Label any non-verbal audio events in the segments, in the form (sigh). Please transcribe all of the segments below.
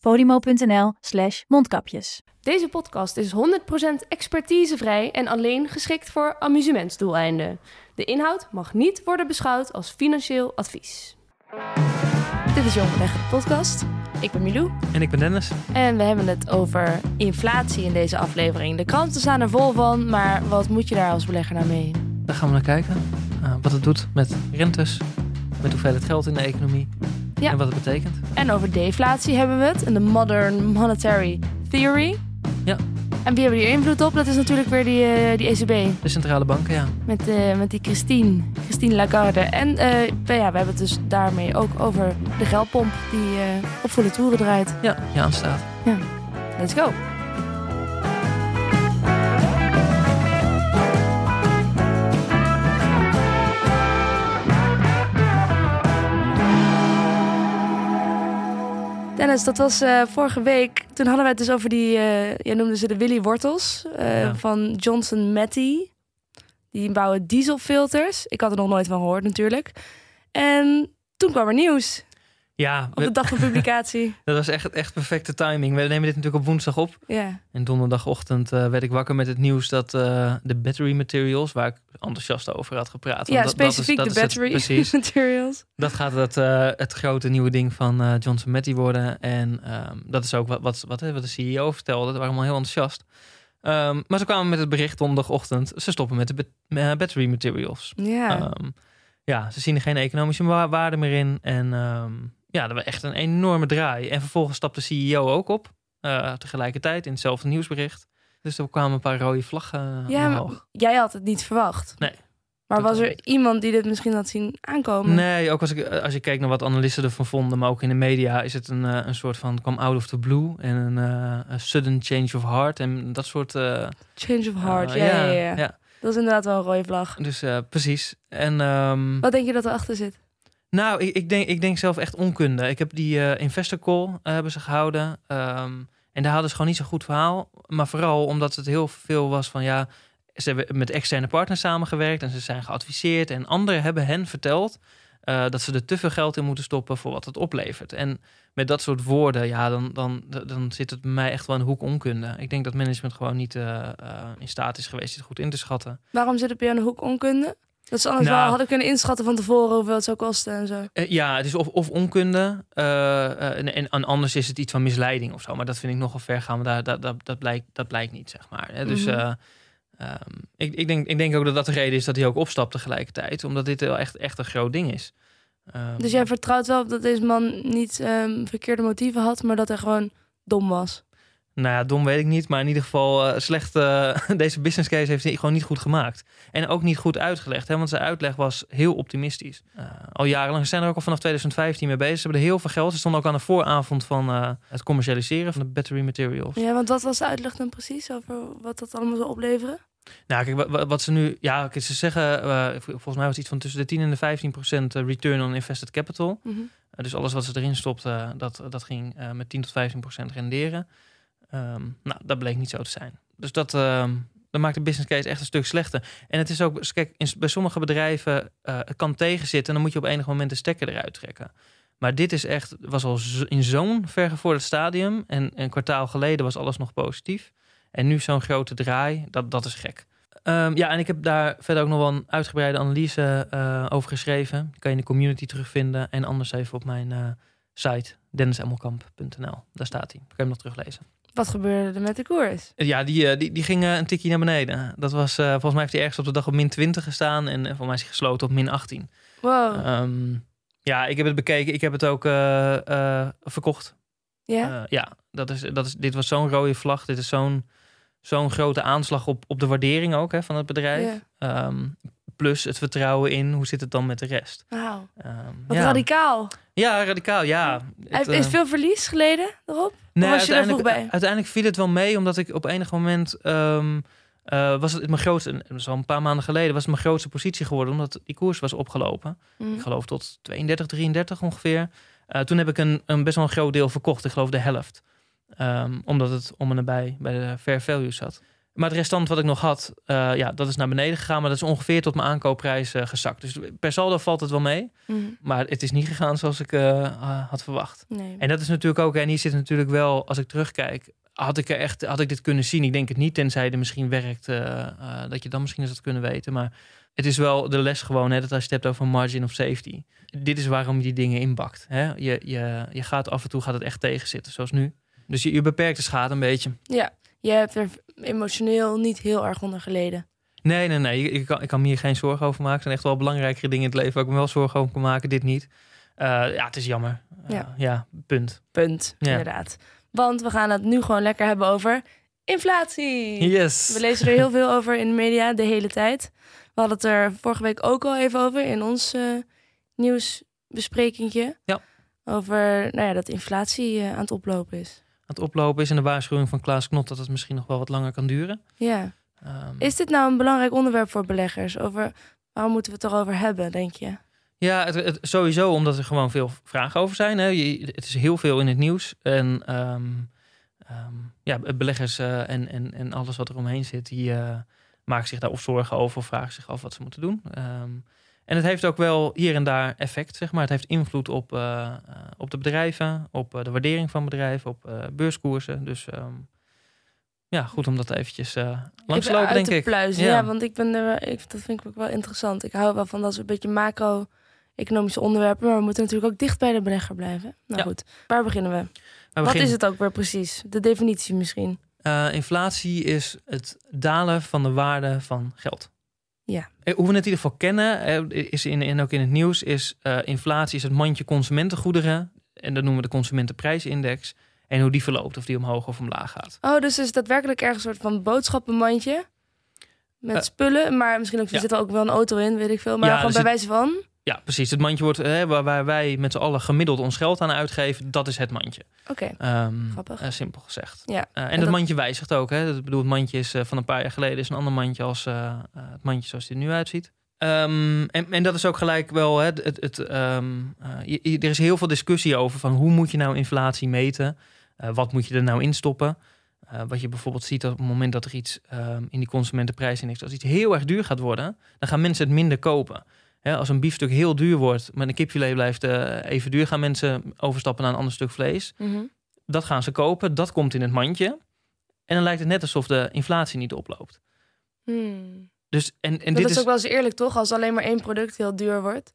podimo.nl slash mondkapjes. Deze podcast is 100% expertisevrij en alleen geschikt voor amusementsdoeleinden. De inhoud mag niet worden beschouwd als financieel advies. Dit is Jong Beleggen, de podcast. Ik ben Milou En ik ben Dennis. en we hebben het over inflatie in deze aflevering. De kranten staan er vol van, maar wat moet je daar als belegger naar mee? Daar gaan we naar kijken. Uh, wat het doet met rentes, met hoeveelheid geld in de economie Ja. en wat het betekent. En over deflatie hebben we het en de Modern Monetary Theory. Ja. En wie hebben hier invloed op? Dat is natuurlijk weer die, eh, die ECB. De centrale banken, ja. Met, eh, met die Christine, Christine Lagarde. En eh, nou ja, we hebben het dus daarmee ook over de geldpomp die op volle toeren draait. Ja, die aanstaat. Let's go. Dennis, dat was eh, vorige week. Toen hadden we het dus over die, eh jij noemde ze de Willy Wortels eh, Ja. van Johnson Matthey. Die bouwen dieselfilters. Ik had er nog nooit van gehoord natuurlijk. En toen kwam er nieuws Ja, op de dag van publicatie. (laughs) dat was echt, echt perfecte timing. We nemen dit natuurlijk op woensdag op. ja. En donderdagochtend eh, werd ik wakker met het nieuws dat eh, de battery materials, waar ik enthousiast over had gepraat. Ja, want dat- dat is- specifiek dat de is het- battery precies. (laughs) materials. Dat gaat het, eh, het grote nieuwe ding van Johnson Matthey worden. En ehm, dat is ook wat, wat, wat, wat de CEO vertelde. Ze waren allemaal heel enthousiast. Ehm, maar ze kwamen met het bericht donderdagochtend. Ze stoppen met de bat- battery materials. Ja. Ehm, ja, ze zien er geen economische wa- waarde meer in. En ja, dat was echt een enorme draai. En vervolgens stapt de CEO ook op. eh, tegelijkertijd in hetzelfde nieuwsbericht. Dus er kwamen een paar rode vlaggen ja, maar omhoog. jij had het niet verwacht. Nee, Maar was er niet. iemand die dit misschien had zien aankomen? Nee, ook als, ik, als je keek naar wat analisten ervan vonden, maar ook in de media, is het een, eh, een soort van kwam out of the blue en een, eh, sudden change of heart en dat soort. eh, Change of heart, eh, ja, ja, ja, ja. Dat is inderdaad wel een rode vlag. Dus eh, precies. En ehm, Wat denk je dat erachter zit? Nou, ik, ik, denk, ik denk zelf echt onkunde. Ik heb die eh, investor call eh, hebben ze gehouden. ehm, en daar hadden ze gewoon niet zo'n goed verhaal. Maar vooral omdat het heel veel was van ja, ze hebben met externe partners samengewerkt en ze zijn geadviseerd. En anderen hebben hen verteld eh, dat ze er te veel geld in moeten stoppen voor wat het oplevert. En met dat soort woorden, ja, dan, dan, dan zit het bij mij echt wel de hoek onkunde. Ik denk dat management gewoon niet in staat is geweest dit goed in te schatten. Waarom zit het bij jou de hoek onkunde? Dat ze anders Nou. wel hadden kunnen inschatten van tevoren hoeveel het zou kosten en zo. Eh, ja, het is of, of onkunde eh, eh, en, en, anders is het iets van misleiding of zo. Maar dat vind ik nogal ver gaan, maar daar, dat, dat, dat, blijkt, dat blijkt niet, zeg maar. Hè. Dus Mhm. eh, ehm, ik, ik, denk, ik denk ook dat dat de reden is dat hij ook opstapt tegelijkertijd. Omdat dit wel echt, echt een groot ding is. Ehm, Dus jij vertrouwt wel op dat deze man niet ehm, verkeerde motieven had, maar dat hij gewoon dom was. Nou ja, dom weet ik niet. Maar in ieder geval eh, slecht. eh, (laughs) deze business case heeft hij gewoon niet goed gemaakt. En ook niet goed uitgelegd. Hè, want zijn uitleg was heel optimistisch. Eh, al jarenlang ze zijn er ook al vanaf 2015 mee bezig. Ze hebben er heel veel geld. Ze stonden ook aan de vooravond van eh, het commercialiseren van de battery materials. Ja, want wat was de uitleg dan precies over wat dat allemaal zou opleveren? Nou, kijk, wa- wa- wat ze nu... Ja, kijk, ze zeggen... eh, volgens mij was het iets van tussen de 10 en de 15 procent return on invested capital. Mhm. Uh, dus alles wat ze erin stopten, dat, dat ging uh, met 10 tot 15 procent renderen. Um, nou, dat bleek niet zo te zijn. Dus dat, um, dat maakt de business case echt een stuk slechter. En het is ook, kijk, in, bij sommige bedrijven uh, het kan tegenzitten en dan moet je op enig moment de stekker eruit trekken. Maar dit is echt, was al in zo'n vergevorderd stadium. En een kwartaal geleden was alles nog positief. En nu zo'n grote draai, dat, dat is gek. Um, ja, en ik heb daar verder ook nog wel een uitgebreide analyse uh, over geschreven. Die kan je in de community terugvinden. En anders even op mijn uh, site, dennisemmelkamp.nl. Daar staat hij. Kan je hem nog teruglezen. Wat gebeurde er met de koers? Ja, die, die, die ging een tikje naar beneden. Dat was, uh, volgens mij heeft hij ergens op de dag op min 20 gestaan. En volgens mij is hij gesloten op min 18. Wow. Um, ja, ik heb het bekeken. Ik heb het ook uh, verkocht. Ja? ja, dat is, dat is, dit was zo'n rode vlag. Dit is zo'n zo'n grote aanslag op, op de waardering ook hè, van het bedrijf. Ja. Um, plus het vertrouwen in hoe zit het dan met de rest. Wauw. Um, Wat ja. radicaal. Ja, radicaal, ja. Het, is eh, veel verlies geleden erop? Nee, was je er vroeg uiteindelijk, bij? uiteindelijk viel het wel mee, omdat ik op enig moment ehm, eh, was het mijn grootste, al een paar maanden geleden, was het mijn grootste positie geworden, omdat die koers was opgelopen. Mm. Ik geloof tot 32, 33 ongeveer. Eh, toen heb ik een, een best wel een groot deel verkocht, ik geloof de helft. Ehm, omdat het om en nabij bij de fair value zat. Maar het restant wat ik nog had, eh, ja, dat is naar beneden gegaan. Maar dat is ongeveer tot mijn aankoopprijs eh, gezakt. Dus per saldo valt het wel mee. Mm. Maar het is niet gegaan zoals ik eh, had verwacht. Nee. En dat is natuurlijk ook, en hier zit natuurlijk wel, als ik terugkijk, had ik er echt, had ik dit kunnen zien? Ik denk het niet, tenzij er misschien werkt, dat je dan misschien eens had kunnen weten. Maar het is wel de les gewoon, hè, dat als je het hebt over margin of safety. Dit is waarom je die dingen inbakt. Hè? Je, je, je gaat af en toe gaat het echt tegenzitten, zoals nu. Dus je, je beperkt de schade een beetje. Ja, je hebt er emotioneel niet heel erg onder geleden. Nee, nee, nee. Ik, kan, ik kan me hier geen zorgen over maken. Er zijn echt wel belangrijkere dingen in het leven waar ik me wel zorgen over kan maken. Dit niet. Eh, ja, het is jammer. Eh, Ja. ja, punt. Punt, Ja. inderdaad. Want we gaan het nu gewoon lekker hebben over inflatie. Yes. We lezen er heel veel over in de media de hele tijd. We hadden het er vorige week ook al even over in ons eh nieuwsbesprekingje. Ja. Over nou ja, dat inflatie aan het oplopen is. Het oplopen is in de waarschuwing van Klaas Knot dat het misschien nog wel wat langer kan duren. Ja. Ehm, Is dit nou een belangrijk onderwerp voor beleggers? Over waarom moeten we het erover hebben, denk je? Ja, het, het- sowieso omdat er gewoon veel vragen over zijn. Hè. Je, het is heel veel in het nieuws. En ehm, ehm, ja, beleggers eh, en, en, en alles wat er omheen zit, die eh, maken zich daar of zorgen over of vragen zich af wat ze moeten doen. En het heeft ook wel hier en daar effect, zeg maar. Het heeft invloed op, eh, eh, op de bedrijven, op eh, de waardering van bedrijven, op beurskoersen. Dus ehm, ja, goed om dat eventjes langs te Even lopen, uit denk ik. pluizen. Ja. want ik ben er, ik, dat vind ik ook wel interessant. Ik hou wel van dat soort beetje macro-economische onderwerpen. Maar we moeten natuurlijk ook dicht bij de belegger blijven. Nou Ja. goed, waar beginnen we? Wat is het ook weer precies? De definitie misschien. Inflatie is het dalen van de waarde van geld. Ja. Eh, Hoe we het in ieder geval kennen, eh, is in, en ook in het nieuws, is eh, inflatie is het mandje consumentengoederen. En dat noemen we de consumentenprijsindex. En hoe die verloopt, of die omhoog of omlaag gaat. Oh, dus is daadwerkelijk ergens een soort van boodschappenmandje. Met spullen, maar misschien ook, er ja. zit er ook wel een auto in, weet ik veel. Maar Ja, gewoon bij zit- wijze van. Ja, precies. Het mandje wordt, eh, waar, waar wij met z'n allen gemiddeld ons geld aan uitgeven, dat is het mandje. Oké, Ehm, Grappig. eh, simpel gezegd. ja. Eh, en, En dat, dat- mandje wijzigt ook. Hè? Dat bedoel, het mandje is eh, van een paar jaar geleden is een ander mandje als het mandje zoals het er nu uitziet. Ehm, en, en dat is ook gelijk wel. Hè, het, het, ehm, eh, je- je- er is heel veel discussie over van hoe moet je nou inflatie meten? Wat moet je er nou in stoppen? Wat je bijvoorbeeld ziet op het moment dat er iets in die consumentenprijsindex, als iets heel erg duur gaat worden, dan gaan mensen het minder kopen. Hè, als een biefstuk heel duur wordt, maar een kipfilet blijft eh, even duur, gaan mensen overstappen naar een ander stuk vlees Mhm. dat gaan ze kopen, dat komt in het mandje. En dan lijkt het net alsof de inflatie niet oploopt. Hmm. Dus en, en Dat dit is ook wel eens eerlijk, toch? Als alleen maar één product heel duur wordt.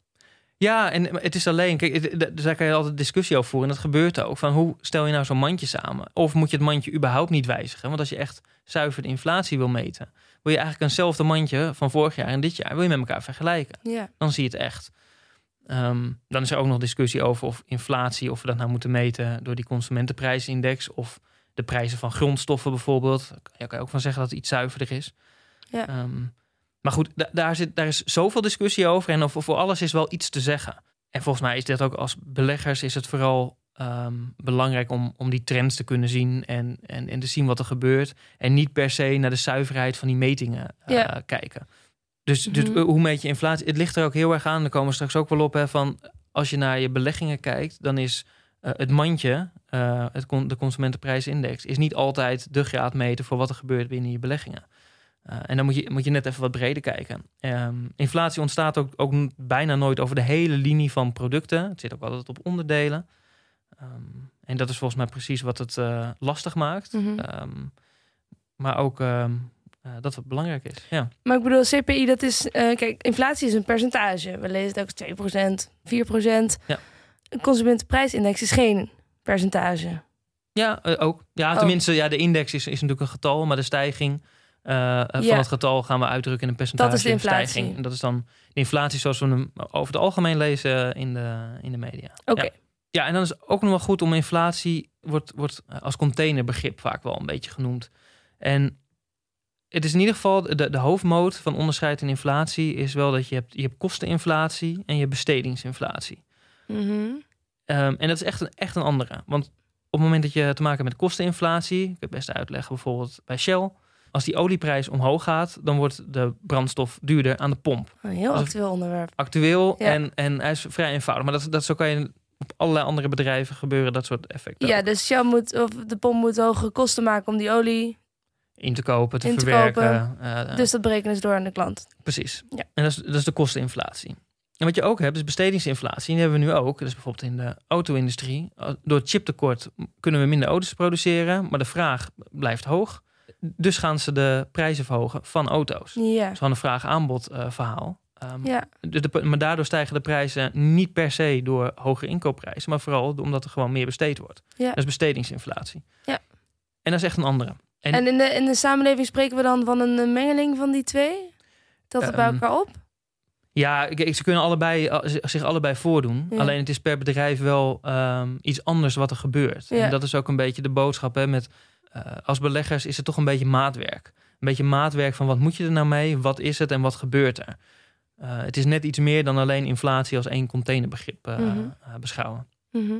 Ja, en het is alleen, kijk, daar kan je altijd discussie over voeren. En dat gebeurt ook. Van hoe stel je nou zo'n mandje samen? Of moet je het mandje überhaupt niet wijzigen? Want als je echt zuiver de inflatie wil meten, wil je eigenlijk eenzelfde mandje van vorig jaar en dit jaar wil je met elkaar vergelijken. Ja. Dan zie je het echt. Ehm, dan is er ook nog discussie over of inflatie, of we dat nou moeten meten door die consumentenprijsindex of de prijzen van grondstoffen bijvoorbeeld. Daar kan je ook van zeggen dat het iets zuiverder is. Ja. Ehm, maar goed, da- daar, zit, daar is zoveel discussie over en over, voor alles is wel iets te zeggen. En volgens mij is dit ook als beleggers is het vooral ehm, belangrijk om, om die trends te kunnen zien en, en, en te zien wat er gebeurt. En niet per se naar de zuiverheid van die metingen eh, kijken. Dus, dus Mhm. hoe meet je inflatie? Het ligt er ook heel erg aan. Daar komen we straks ook wel op. Hè, van als je naar je beleggingen kijkt, dan is eh, het mandje, eh, het, con- de consumentenprijsindex, is niet altijd de graadmeter voor wat er gebeurt binnen je beleggingen. En dan moet je, moet je net even wat breder kijken. Ehm, inflatie ontstaat ook, ook bijna nooit over de hele linie van producten. Het zit ook altijd op onderdelen. Ehm, en dat is volgens mij precies wat het eh, lastig maakt. Mhm. Ehm, maar ook ehm, eh, dat wat belangrijk is. Ja. Maar ik bedoel, CPI, dat is... eh, kijk, inflatie is een percentage. We lezen het ook 2%, 4%. Ja. Een consumentenprijsindex is geen percentage. Ja, ook. Ja, Oh. tenminste, ja, de index is, is natuurlijk een getal, maar de stijging Ja. van het getal gaan we uitdrukken in een percentage. Dat is de inflatie. Stijging. En dat is dan de inflatie zoals we hem over het algemeen lezen in de, in de media. Oké. Ja. Ja, en dan is het ook nog wel goed om inflatie, wordt, wordt als containerbegrip vaak wel een beetje genoemd. En het is in ieder geval, de, de hoofdmoot van onderscheid in inflatie is wel dat je hebt, je hebt kosteninflatie en je hebt bestedingsinflatie. Mhm. Ehm, en dat is echt een, echt een andere. Want op het moment dat je te maken hebt met kosteninflatie, ik kan het best uitleggen bijvoorbeeld bij Shell. Als die olieprijs omhoog gaat, dan wordt de brandstof duurder aan de pomp. Een heel actueel onderwerp. Actueel Ja. en, en hij is vrij eenvoudig. Maar dat, dat zo kan je op allerlei andere bedrijven gebeuren, dat soort effecten. Ja, dus Shell moet, of de pomp moet hogere kosten maken om die olie. In te kopen, te verwerken. eh, Dus dat berekenen ze door aan de klant. Precies. Ja. En dat is, dat is de kosteninflatie. En wat je ook hebt, is bestedingsinflatie. Die hebben we nu ook. Is bijvoorbeeld in de auto-industrie. Door het chiptekort kunnen we minder auto's produceren, maar de vraag blijft hoog. Dus gaan ze de prijzen verhogen van auto's. Ja. een vraag-aanbod eh, verhaal. Ehm, Ja. de- maar daardoor stijgen de prijzen niet per se door hogere inkoopprijzen, maar vooral omdat er gewoon meer besteed wordt. Ja. Dat is bestedingsinflatie. Ja. En dat is echt een andere. En- En in de, in de samenleving spreken we dan van een mengeling van die twee? Dat het bij Ehm, elkaar op? Ja, ze kunnen allebei, eh, zich allebei voordoen. Ja. Alleen het is per bedrijf wel ehm, iets anders wat er gebeurt. Ja. En dat is ook een beetje de boodschap. Hè, met, eh, als beleggers is het toch een beetje maatwerk. Een beetje maatwerk van wat moet je er nou mee? Wat is het en wat gebeurt er? Eh, het is net iets meer dan alleen inflatie als één containerbegrip eh, Mhm. eh, beschouwen. Mhm.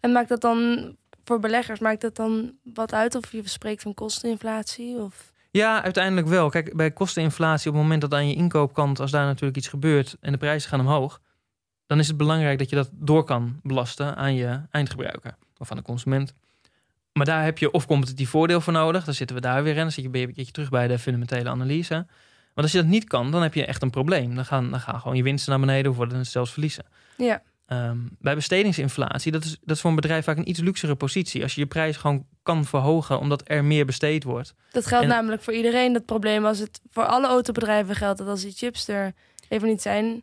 En maakt dat dan voor beleggers, maakt dat dan wat uit of je spreekt van kosteninflatie? Of... Ja, uiteindelijk wel. Kijk, bij kosteninflatie, op het moment dat aan je inkoopkant, als daar natuurlijk iets gebeurt en de prijzen gaan omhoog, dan is het belangrijk dat je dat door kan belasten aan je eindgebruiker of aan de consument. Maar daar heb je of competitief voordeel voor nodig. Dan zitten we daar weer in. Dan zit je een keertje terug bij de fundamentele analyse. Want als je dat niet kan, dan heb je echt een probleem. Dan gaan, dan gaan gewoon je winsten naar beneden of worden het zelfs verliezen. Ja. Ehm, bij bestedingsinflatie, dat is, dat is voor een bedrijf vaak een iets luxere positie. Als je je prijs gewoon kan verhogen omdat er meer besteed wordt. Dat geldt En- namelijk voor iedereen, dat probleem. Als het voor alle autobedrijven geldt, dat als die chips er even niet zijn,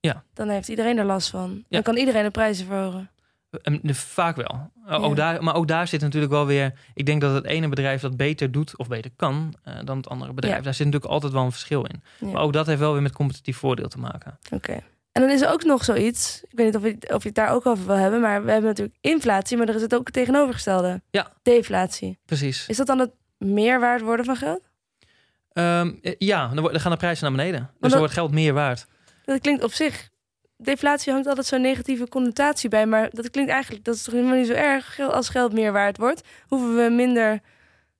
Ja. dan heeft iedereen er last van. Ja. Dan kan iedereen de prijzen verhogen. Ehm, vaak wel. O- Ook daar, maar ook daar zit natuurlijk wel weer... Ik denk dat het ene bedrijf dat beter doet of beter kan eh, dan het andere bedrijf. Ja. Daar zit natuurlijk altijd wel een verschil in. Ja. Maar ook dat heeft wel weer met competitief voordeel te maken. Oké. En dan is er ook nog zoiets, ik weet niet of je, of je het daar ook over wil hebben, maar we hebben natuurlijk inflatie, maar er is het ook het tegenovergestelde. Ja. Deflatie. Precies. Is dat dan het meerwaard worden van geld? Ehm, eh, ja, dan, gaan de prijzen naar beneden. Dus dan wordt geld meer waard. Dat klinkt op zich. Deflatie hangt altijd zo'n negatieve connotatie bij, maar dat klinkt eigenlijk, dat is toch helemaal niet zo erg. Als geld meer waard wordt, hoeven we minder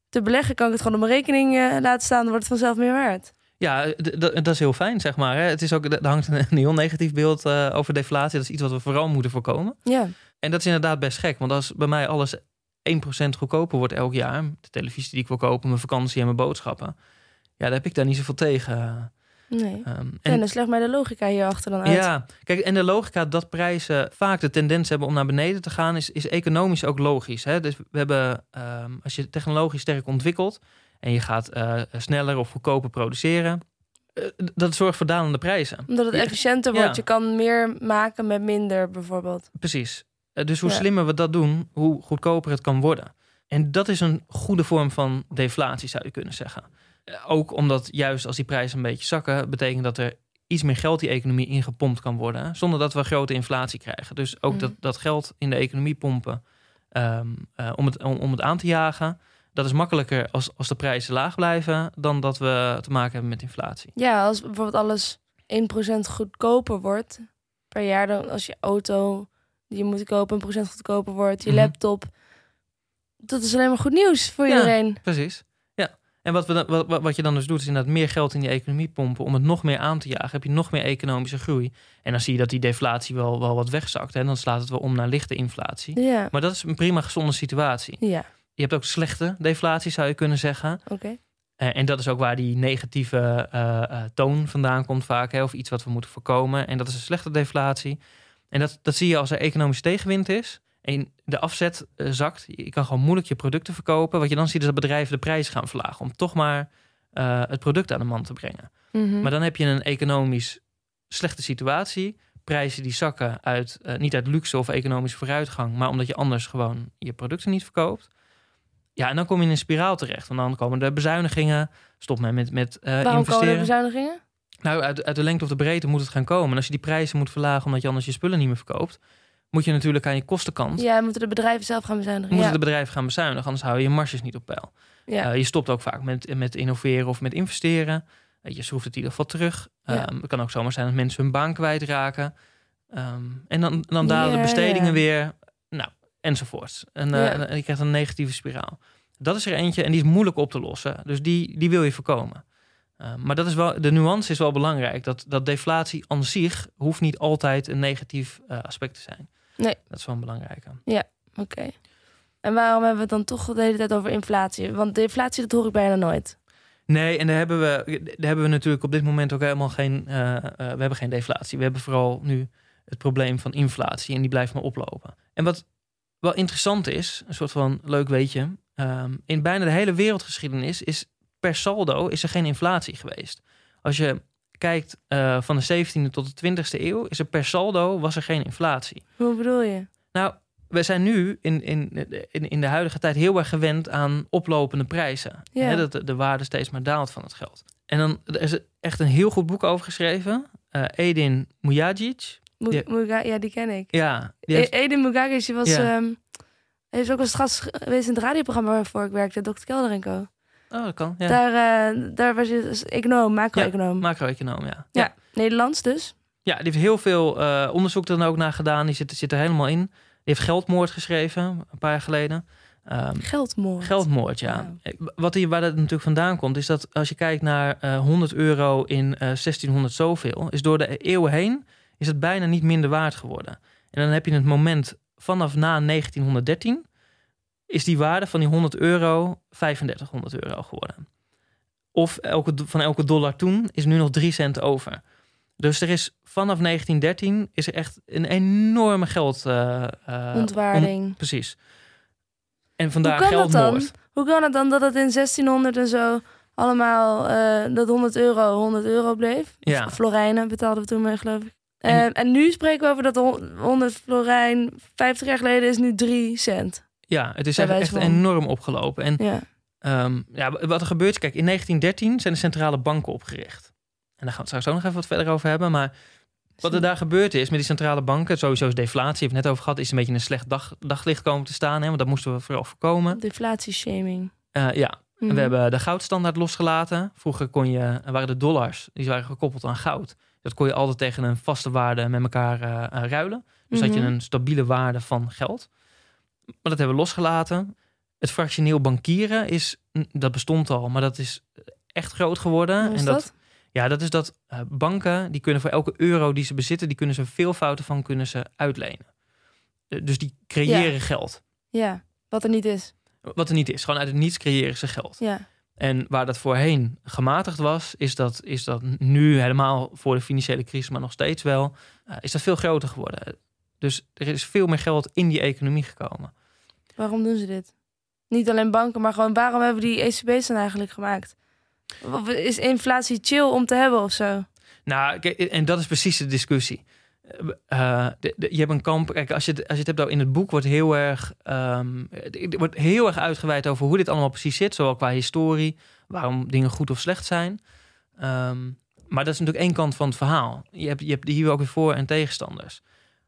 te beleggen. Kan ik het gewoon op mijn rekening eh, laten staan, dan wordt het vanzelf meer waard. Ja, d- dat is heel fijn, zeg maar. Hè. Het is ook, er hangt een, een heel negatief beeld eh, over deflatie. Dat is iets wat we vooral moeten voorkomen. Ja. En dat is inderdaad best gek. Want als bij mij alles 1% goedkoper wordt elk jaar... de televisie die ik wil kopen, mijn vakantie en mijn boodschappen... ja, daar heb ik daar niet zoveel tegen. Nee. Ehm, En, en dan slecht mij de logica hierachter dan uit. Ja, kijk, en de logica dat prijzen vaak de tendens hebben om naar beneden te gaan, is, is economisch ook logisch. Hè? Dus we hebben, ehm, als je technologisch sterk ontwikkelt en je gaat eh, sneller of goedkoper produceren, eh, dat zorgt voor dalende prijzen. Omdat het efficiënter Ja. wordt. Je kan meer maken met minder, bijvoorbeeld. Precies. Eh, dus hoe Ja. slimmer we dat doen, hoe goedkoper het kan worden. En dat is een goede vorm van deflatie, zou je kunnen zeggen. Eh, Ook omdat juist als die prijzen een beetje zakken, betekent dat er iets meer geld die economie ingepompt kan worden, zonder dat we grote inflatie krijgen. Dus ook Mhm. dat, dat geld in de economie pompen ehm, eh, om, het, om, om het aan te jagen, dat is makkelijker als, als de prijzen laag blijven dan dat we te maken hebben met inflatie. Ja, als bijvoorbeeld alles 1% goedkoper wordt per jaar, dan als je auto die je moet kopen een procent goedkoper wordt, je Mhm. laptop. Dat is alleen maar goed nieuws voor Ja. iedereen. Precies. En wat, we dan, wat, wat- je dan dus doet, is inderdaad meer geld in die economie pompen om het nog meer aan te jagen. Heb je nog meer economische groei. En dan zie je dat die deflatie wel, wel wat wegzakt. En dan slaat het wel om naar lichte inflatie. Ja, Maar dat is een prima gezonde situatie. ja, Je hebt ook slechte deflatie, zou je kunnen zeggen. oké. Eh, en dat is ook waar die negatieve eh, eh, toon vandaan komt vaak. Hè, of iets wat we moeten voorkomen. En dat is een slechte deflatie. En dat, dat zie je als er economische tegenwind is. En de afzet eh, zakt. Je kan gewoon moeilijk je producten verkopen. Wat je dan ziet is dat bedrijven de prijs gaan verlagen. Om toch maar eh, het product aan de man te brengen. Mhm. Maar dan heb je een economisch slechte situatie. Prijzen die zakken uit, eh, niet uit luxe of economische vooruitgang. Maar omdat je anders gewoon je producten niet verkoopt. Ja, en dan kom je in een spiraal terecht. En dan komen de bezuinigingen. Stop men met, met eh, Waarom komen investeren. er bezuinigingen? Nou, uit, uit de lengte of de breedte moet het gaan komen. En als je die prijzen moet verlagen omdat je anders je spullen niet meer verkoopt, moet je natuurlijk aan je kostenkant. Ja, moeten de bedrijven zelf gaan bezuinigen. Moeten Ja. de bedrijven gaan bezuinigen, anders hou je je marges niet op peil. ja. Eh, je stopt ook vaak met, met innoveren of met investeren. Eh, je schroeft het in ieder geval terug. Ja. Ehm, het kan ook zomaar zijn dat mensen hun baan kwijtraken. Ehm, en dan, dan dalen de bestedingen weer. Nou, enzovoort. En, Ja. en je krijgt een negatieve spiraal. Dat is er eentje en die is moeilijk op te lossen. Dus die, die wil je voorkomen. Uh, maar dat is wel, de nuance is wel belangrijk. Dat, dat deflatie aan zich hoeft niet altijd een negatief uh, aspect te zijn. Nee. Dat is wel een belangrijke. Oké. Okay. En waarom hebben we het dan toch de hele tijd over inflatie? Want de inflatie, dat hoor ik bijna nooit. Nee, en daar hebben we, daar hebben we natuurlijk op dit moment ook helemaal geen. Uh, uh, we hebben geen deflatie. We hebben vooral nu het probleem van inflatie en die blijft maar oplopen. En wat wel interessant is, een soort van leuk weetje. Um, in bijna de hele wereldgeschiedenis is per saldo is er geen inflatie geweest. Als je kijkt uh, van de 17e tot de 20e eeuw, is er per saldo was er geen inflatie. Hoe bedoel je? Nou, we zijn nu in, in, in, in de huidige tijd heel erg gewend aan oplopende prijzen. Ja. Hè, dat de, de waarde steeds maar daalt van het geld. En dan er is echt een heel goed boek over geschreven. Uh, Edin Mujagic. Ja. Muga ja, die ken ik. Ja. Die heeft... Edin Mugagic die was... Ja. Um, hij is ook als gast geweest in het radioprogramma waarvoor ik werkte, Dr. Kelder en Co. Oh, dat kan. Ja. Daar, uh, daar was je dus econoom, macro-econoom. Ja, macro-econoom, ja. ja. ja. Nederlands dus. Ja, die heeft heel veel uh, onderzoek er dan ook naar gedaan. Die zit, zit er helemaal in. Die heeft Geldmoord geschreven, een paar jaar geleden. Um, geldmoord. Geldmoord, ja. Wow. Wat hier, waar dat natuurlijk vandaan komt, is dat als je kijkt naar uh, 100 euro in uh, 1600 zoveel, is door de eeuwen heen is het bijna niet minder waard geworden. En dan heb je het moment vanaf na 1913 is die waarde van die 100 euro 3500 euro geworden. Of elke, van elke dollar toen is nu nog 3 cent over. Dus er is vanaf 1913 is er echt een enorme geld... Uh, Ontwaarding. On, precies. En vandaar Hoe kan. Dat dan? Hoe kan het dan dat het in 1600 en zo allemaal uh, dat 100 euro 100 euro bleef? Ja. Florijnen betaalden we toen mee, geloof ik. En, uh, en nu spreken we over dat 100 florijn 50 jaar geleden is nu 3 cent. Ja, het is echt, enorm opgelopen. En ja. Um, ja, wat er gebeurt, kijk, in 1913 zijn de centrale banken opgericht. En daar gaan we het straks ook nog even wat verder over hebben. Maar wat er daar gebeurd is met die centrale banken, sowieso is deflatie, heb ik net over gehad, is een beetje een slecht dag, daglicht komen te staan. Hè, want dat moesten we vooral voorkomen. Deflatieshaming. Uh, ja, mm we hebben de goudstandaard losgelaten. Vroeger kon je, waren de dollars, die waren gekoppeld aan goud. Dat kon je altijd tegen een vaste waarde met elkaar uh, ruilen. Dus mm -hmm. had je een stabiele waarde van geld. Maar dat hebben we losgelaten. Het fractioneel bankieren is, dat bestond al, maar dat is echt groot geworden. En dat, dat? Ja, dat is dat uh, banken, die kunnen voor elke euro die ze bezitten, die kunnen ze veel fouten van kunnen ze uitlenen. Uh, dus die creëren ja. geld. Ja, wat er niet is. Wat er niet is. Gewoon uit het niets creëren ze geld. Ja. En waar dat voorheen gematigd was, is dat, is dat nu helemaal voor de financiële crisis, maar nog steeds wel, uh, is dat veel groter geworden. Dus er is veel meer geld in die economie gekomen. Waarom doen ze dit? Niet alleen banken, maar gewoon waarom hebben die ECB's dan eigenlijk gemaakt? Is inflatie chill om te hebben of zo? Nou, en dat is precies de discussie. De, je hebt een kamp. Kijk, als je, het, als je het hebt in het boek, wordt heel erg, um, wordt heel erg uitgeweid over hoe dit allemaal precies zit, zowel qua historie, waarom dingen goed of slecht zijn. Um, maar dat is natuurlijk één kant van het verhaal. Je hebt, je hebt hier ook weer voor- en tegenstanders.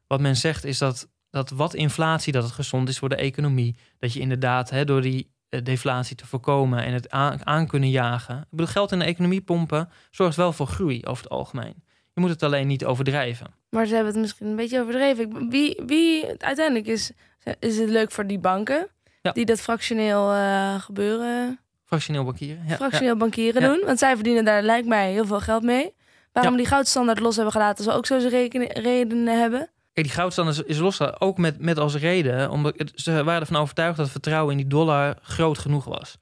Wat men zegt is dat, dat wat inflatie, dat het gezond is voor de economie. Dat je inderdaad hè, door die uh, deflatie te voorkomen en het aan, aan kunnen jagen. Ik bedoel, geld in de economie pompen zorgt wel voor groei over het algemeen. Je moet het alleen niet overdrijven. Maar ze hebben het misschien een beetje overdreven. Wie, wie uiteindelijk is, is het leuk voor die banken ja. die dat fractioneel uh, gebeuren. Fractioneel bankieren. Ja, fractioneel ja. bankieren doen. Want zij verdienen daar, lijkt mij, heel veel geld mee. Waarom die goudstandaard los hebben gelaten, zal ook zo zijn redenen hebben. Kijk, die goudstandaard is los, ook met, met als reden, omdat het, ze waren ervan overtuigd dat het vertrouwen in die dollar groot genoeg was.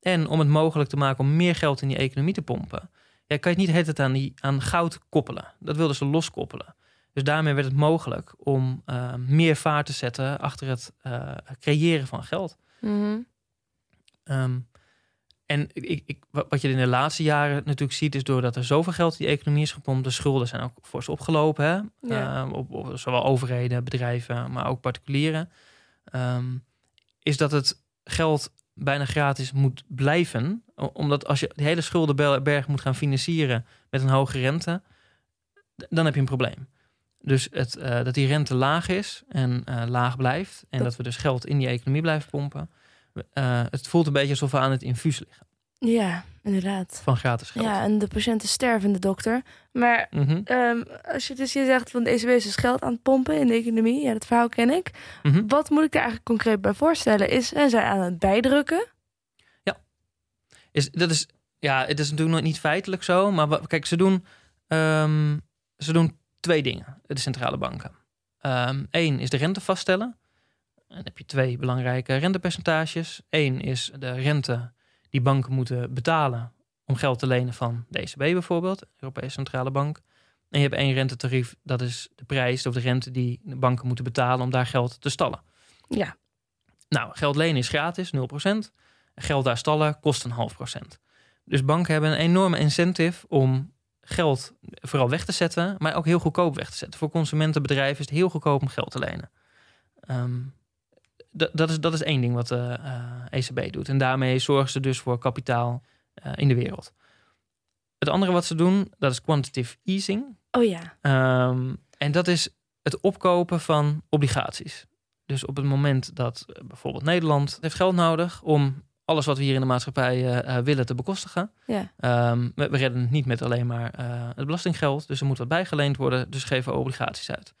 En om het mogelijk te maken om meer geld in die economie te pompen, ja, kan je het niet het aan, die, aan goud koppelen. Dat wilden ze loskoppelen. Dus daarmee werd het mogelijk om uh, meer vaart te zetten achter het uh, creëren van geld. Mm -hmm. um, en ik, ik, wat je in de laatste jaren natuurlijk ziet, is doordat er zoveel geld in die economie is gepompt, de schulden zijn ook fors opgelopen. Hè? Ja. Uh, op, op, zowel overheden, bedrijven, maar ook particulieren. Um, is dat het geld bijna gratis moet blijven. Omdat als je de hele schuldenberg moet gaan financieren met een hoge rente, dan heb je een probleem. Dus het, uh, dat die rente laag is en uh, laag blijft. En dat... dat we dus geld in die economie blijven pompen. Uh, het voelt een beetje alsof we aan het infuus liggen. Ja, inderdaad. van gratis geld. Ja, en de patiënten sterven, de dokter. Maar Mhm, ehm, als je dus je zegt van de ECB is dus geld aan het pompen in de economie, ja, dat verhaal ken ik. mhm. Wat moet ik daar eigenlijk concreet bij voorstellen? Is, zijn zij aan het bijdrukken? Is, dat is, ja, het is natuurlijk nog niet feitelijk zo. Maar wa- kijk, ze doen, ehm, ze doen twee dingen, de centrale banken. Eén is de rente vaststellen. En dan heb je twee belangrijke rentepercentages. Eén is de rente die banken moeten betalen om geld te lenen van de ECB bijvoorbeeld, de Europese Centrale Bank. En je hebt één rentetarief, dat is de prijs of de rente die de banken moeten betalen om daar geld te stallen. Ja, Nou, geld lenen is gratis, 0%. Geld daar stallen kost een half procent. Dus banken hebben een enorme incentive om geld vooral weg te zetten, maar ook heel goedkoop weg te zetten. Voor consumentenbedrijven is het heel goedkoop om geld te lenen. Ehm, dat, is, dat is één ding wat de eh, ECB doet. En daarmee zorgen ze dus voor kapitaal eh, in de wereld. Het andere wat ze doen, dat is quantitative easing. oh ja. Ehm, en dat is het opkopen van obligaties. Dus op het moment dat eh, bijvoorbeeld Nederland heeft geld nodig om alles wat we hier in de maatschappij eh, eh, willen te bekostigen. Ja. Ehm, we, we redden het niet met alleen maar eh, het belastinggeld, dus er moet wat bijgeleend worden, dus geven we obligaties uit.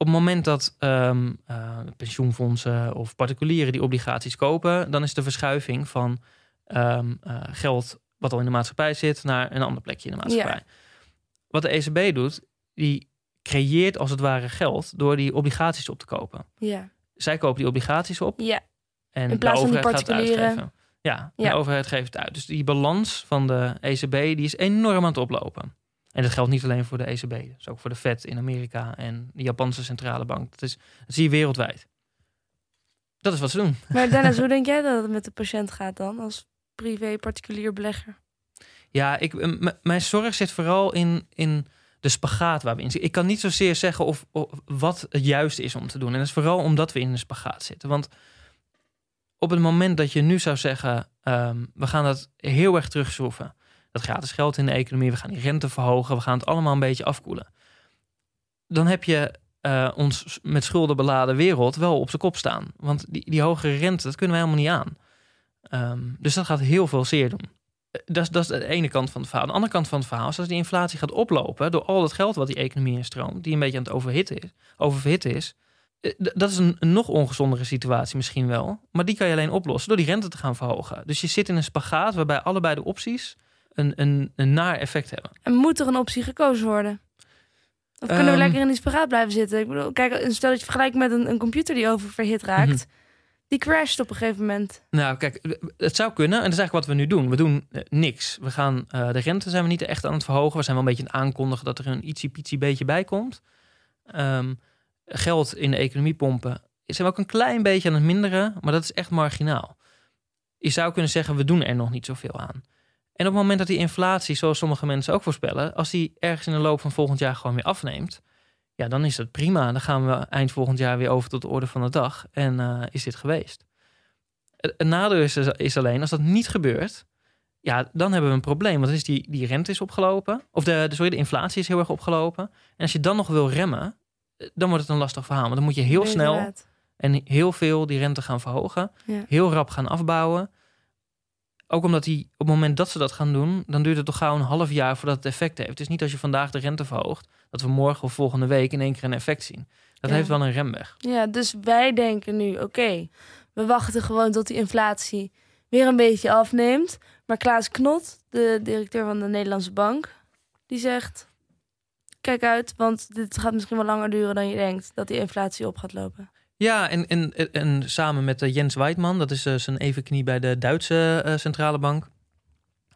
Op het moment dat ehm, eh, pensioenfondsen of particulieren die obligaties kopen, dan is de verschuiving van ehm, eh, geld wat al in de maatschappij zit naar een ander plekje in de maatschappij. Wat de ECB doet, die creëert als het ware geld door die obligaties op te kopen. Ja. Zij kopen die obligaties op Ja. en In plaats de van die overheid gaat het particulieren. uitgeven. Ja, Ja. de overheid geeft het uit. Dus die balans van de ECB die is enorm aan het oplopen. En dat geldt niet alleen voor de ECB, dus ook voor de Fed in Amerika en de Japanse centrale bank. Dat, is, dat zie je wereldwijd. Dat is wat ze doen. (laughs) Maar Dennis, hoe denk jij dat het met de patiënt gaat dan als privé particulier belegger? Ja, ik, mijn zorg zit vooral in, in de spagaat waar we in zitten. Ik kan niet zozeer zeggen of, of wat het juiste is om te doen. En dat is vooral omdat we in een spagaat zitten. Want op het moment dat je nu zou zeggen... ehm, we gaan dat heel erg terugschroeven. Dat gratis geld in de economie. We gaan die rente verhogen. We gaan het allemaal een beetje afkoelen. Dan heb je eh, ons met schulden beladen wereld wel op zijn kop staan. Want die, die hogere rente, dat kunnen we helemaal niet aan. Ehm, dus dat gaat heel veel zeer doen. Eh, Dat is, dat is de ene kant van het verhaal. De andere kant van het verhaal is als die inflatie gaat oplopen door al het geld wat die economie instroomt, die een beetje aan het overhitten is, is. eh, Dat is een, een nog ongezondere situatie misschien wel. Maar die kan je alleen oplossen door die rente te gaan verhogen. Dus je zit in een spagaat waarbij allebei de opties een, een, een naar effect hebben. En moet er een optie gekozen worden? Of kunnen we Ehm. lekker in die spagaat blijven zitten? Ik bedoel, kijk, stel dat je vergelijkt met een, een computer die oververhit raakt. Mhm. Die crasht op een gegeven moment. Nou, kijk, het zou kunnen. En dat is eigenlijk wat we nu doen. We doen eh, niks. We gaan eh, de rente zijn we niet echt aan het verhogen. We zijn wel een beetje aan het aankondigen dat er een ietsie pietsie beetje bij komt. Ehm, geld in de economie pompen zijn we ook een klein beetje aan het minderen, maar dat is echt marginaal. Je zou kunnen zeggen, we doen er nog niet zoveel aan. En op het moment dat die inflatie, zoals sommige mensen ook voorspellen, als die ergens in de loop van volgend jaar gewoon weer afneemt, ja, dan is dat prima. Dan gaan we eind volgend jaar weer over tot de orde van de dag en eh, is dit geweest. Het het nadeel is, is alleen, als dat niet gebeurt, ja, dan hebben we een probleem. Want dan is die, die rente is opgelopen, of de, de, sorry, de inflatie is heel erg opgelopen. En als je dan nog wil remmen, eh, dan wordt het een lastig verhaal. Want dan moet je heel snel Inderdaad. en heel veel die rente gaan verhogen. Ja. Heel rap gaan afbouwen. Ook omdat die, op het moment dat ze dat gaan doen, dan duurt het toch gauw een half jaar voordat het effect heeft. Het is niet als je vandaag de rente verhoogt, dat we morgen of volgende week in één keer een effect zien. Dat Ja. heeft wel een remweg. Ja, dus wij denken nu, oké, we wachten gewoon tot die inflatie weer een beetje afneemt. Maar Klaas Knot, de directeur van de Nederlandse Bank, die zegt... Kijk uit, want dit gaat misschien wel langer duren dan je denkt... dat die inflatie op gaat lopen. Ja, en, en, en samen met eh, Jens Weidman, dat is eh, zijn evenknie bij de Duitse eh, centrale bank.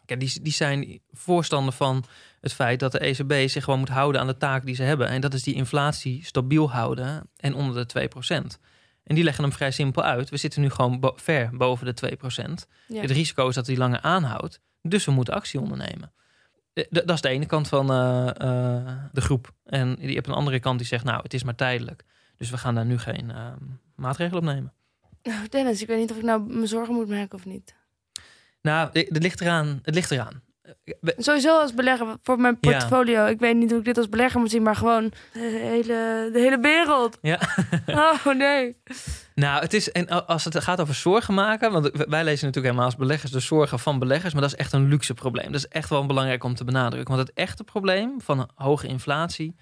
Kijk, die, die zijn voorstander van het feit dat de ECB zich gewoon moet houden aan de taak die ze hebben. En dat is die inflatie stabiel houden en onder de 2%. En die leggen hem vrij simpel uit. We zitten nu gewoon bo- ver boven de 2%. Ja. Het risico is dat hij langer aanhoudt. Dus we moeten actie ondernemen. D- Dat is de ene kant van de groep. En je hebt een andere kant die zegt, nou, het is maar tijdelijk. Dus we gaan daar nu geen uh, maatregelen op nemen. Nou, Dennis, ik weet niet of ik nou me zorgen moet maken of niet. Nou, het ligt eraan. Het ligt eraan. Sowieso als belegger voor mijn Ja. portfolio. Ik weet niet hoe ik dit als belegger moet zien, maar gewoon de hele, de hele wereld. Ja. (laughs) Oh nee. Nou, het is, en als het gaat over zorgen maken, want wij lezen natuurlijk helemaal als beleggers de zorgen van beleggers, maar dat is echt een luxe probleem. Dat is echt wel belangrijk om te benadrukken. Want het echte probleem van hoge inflatie,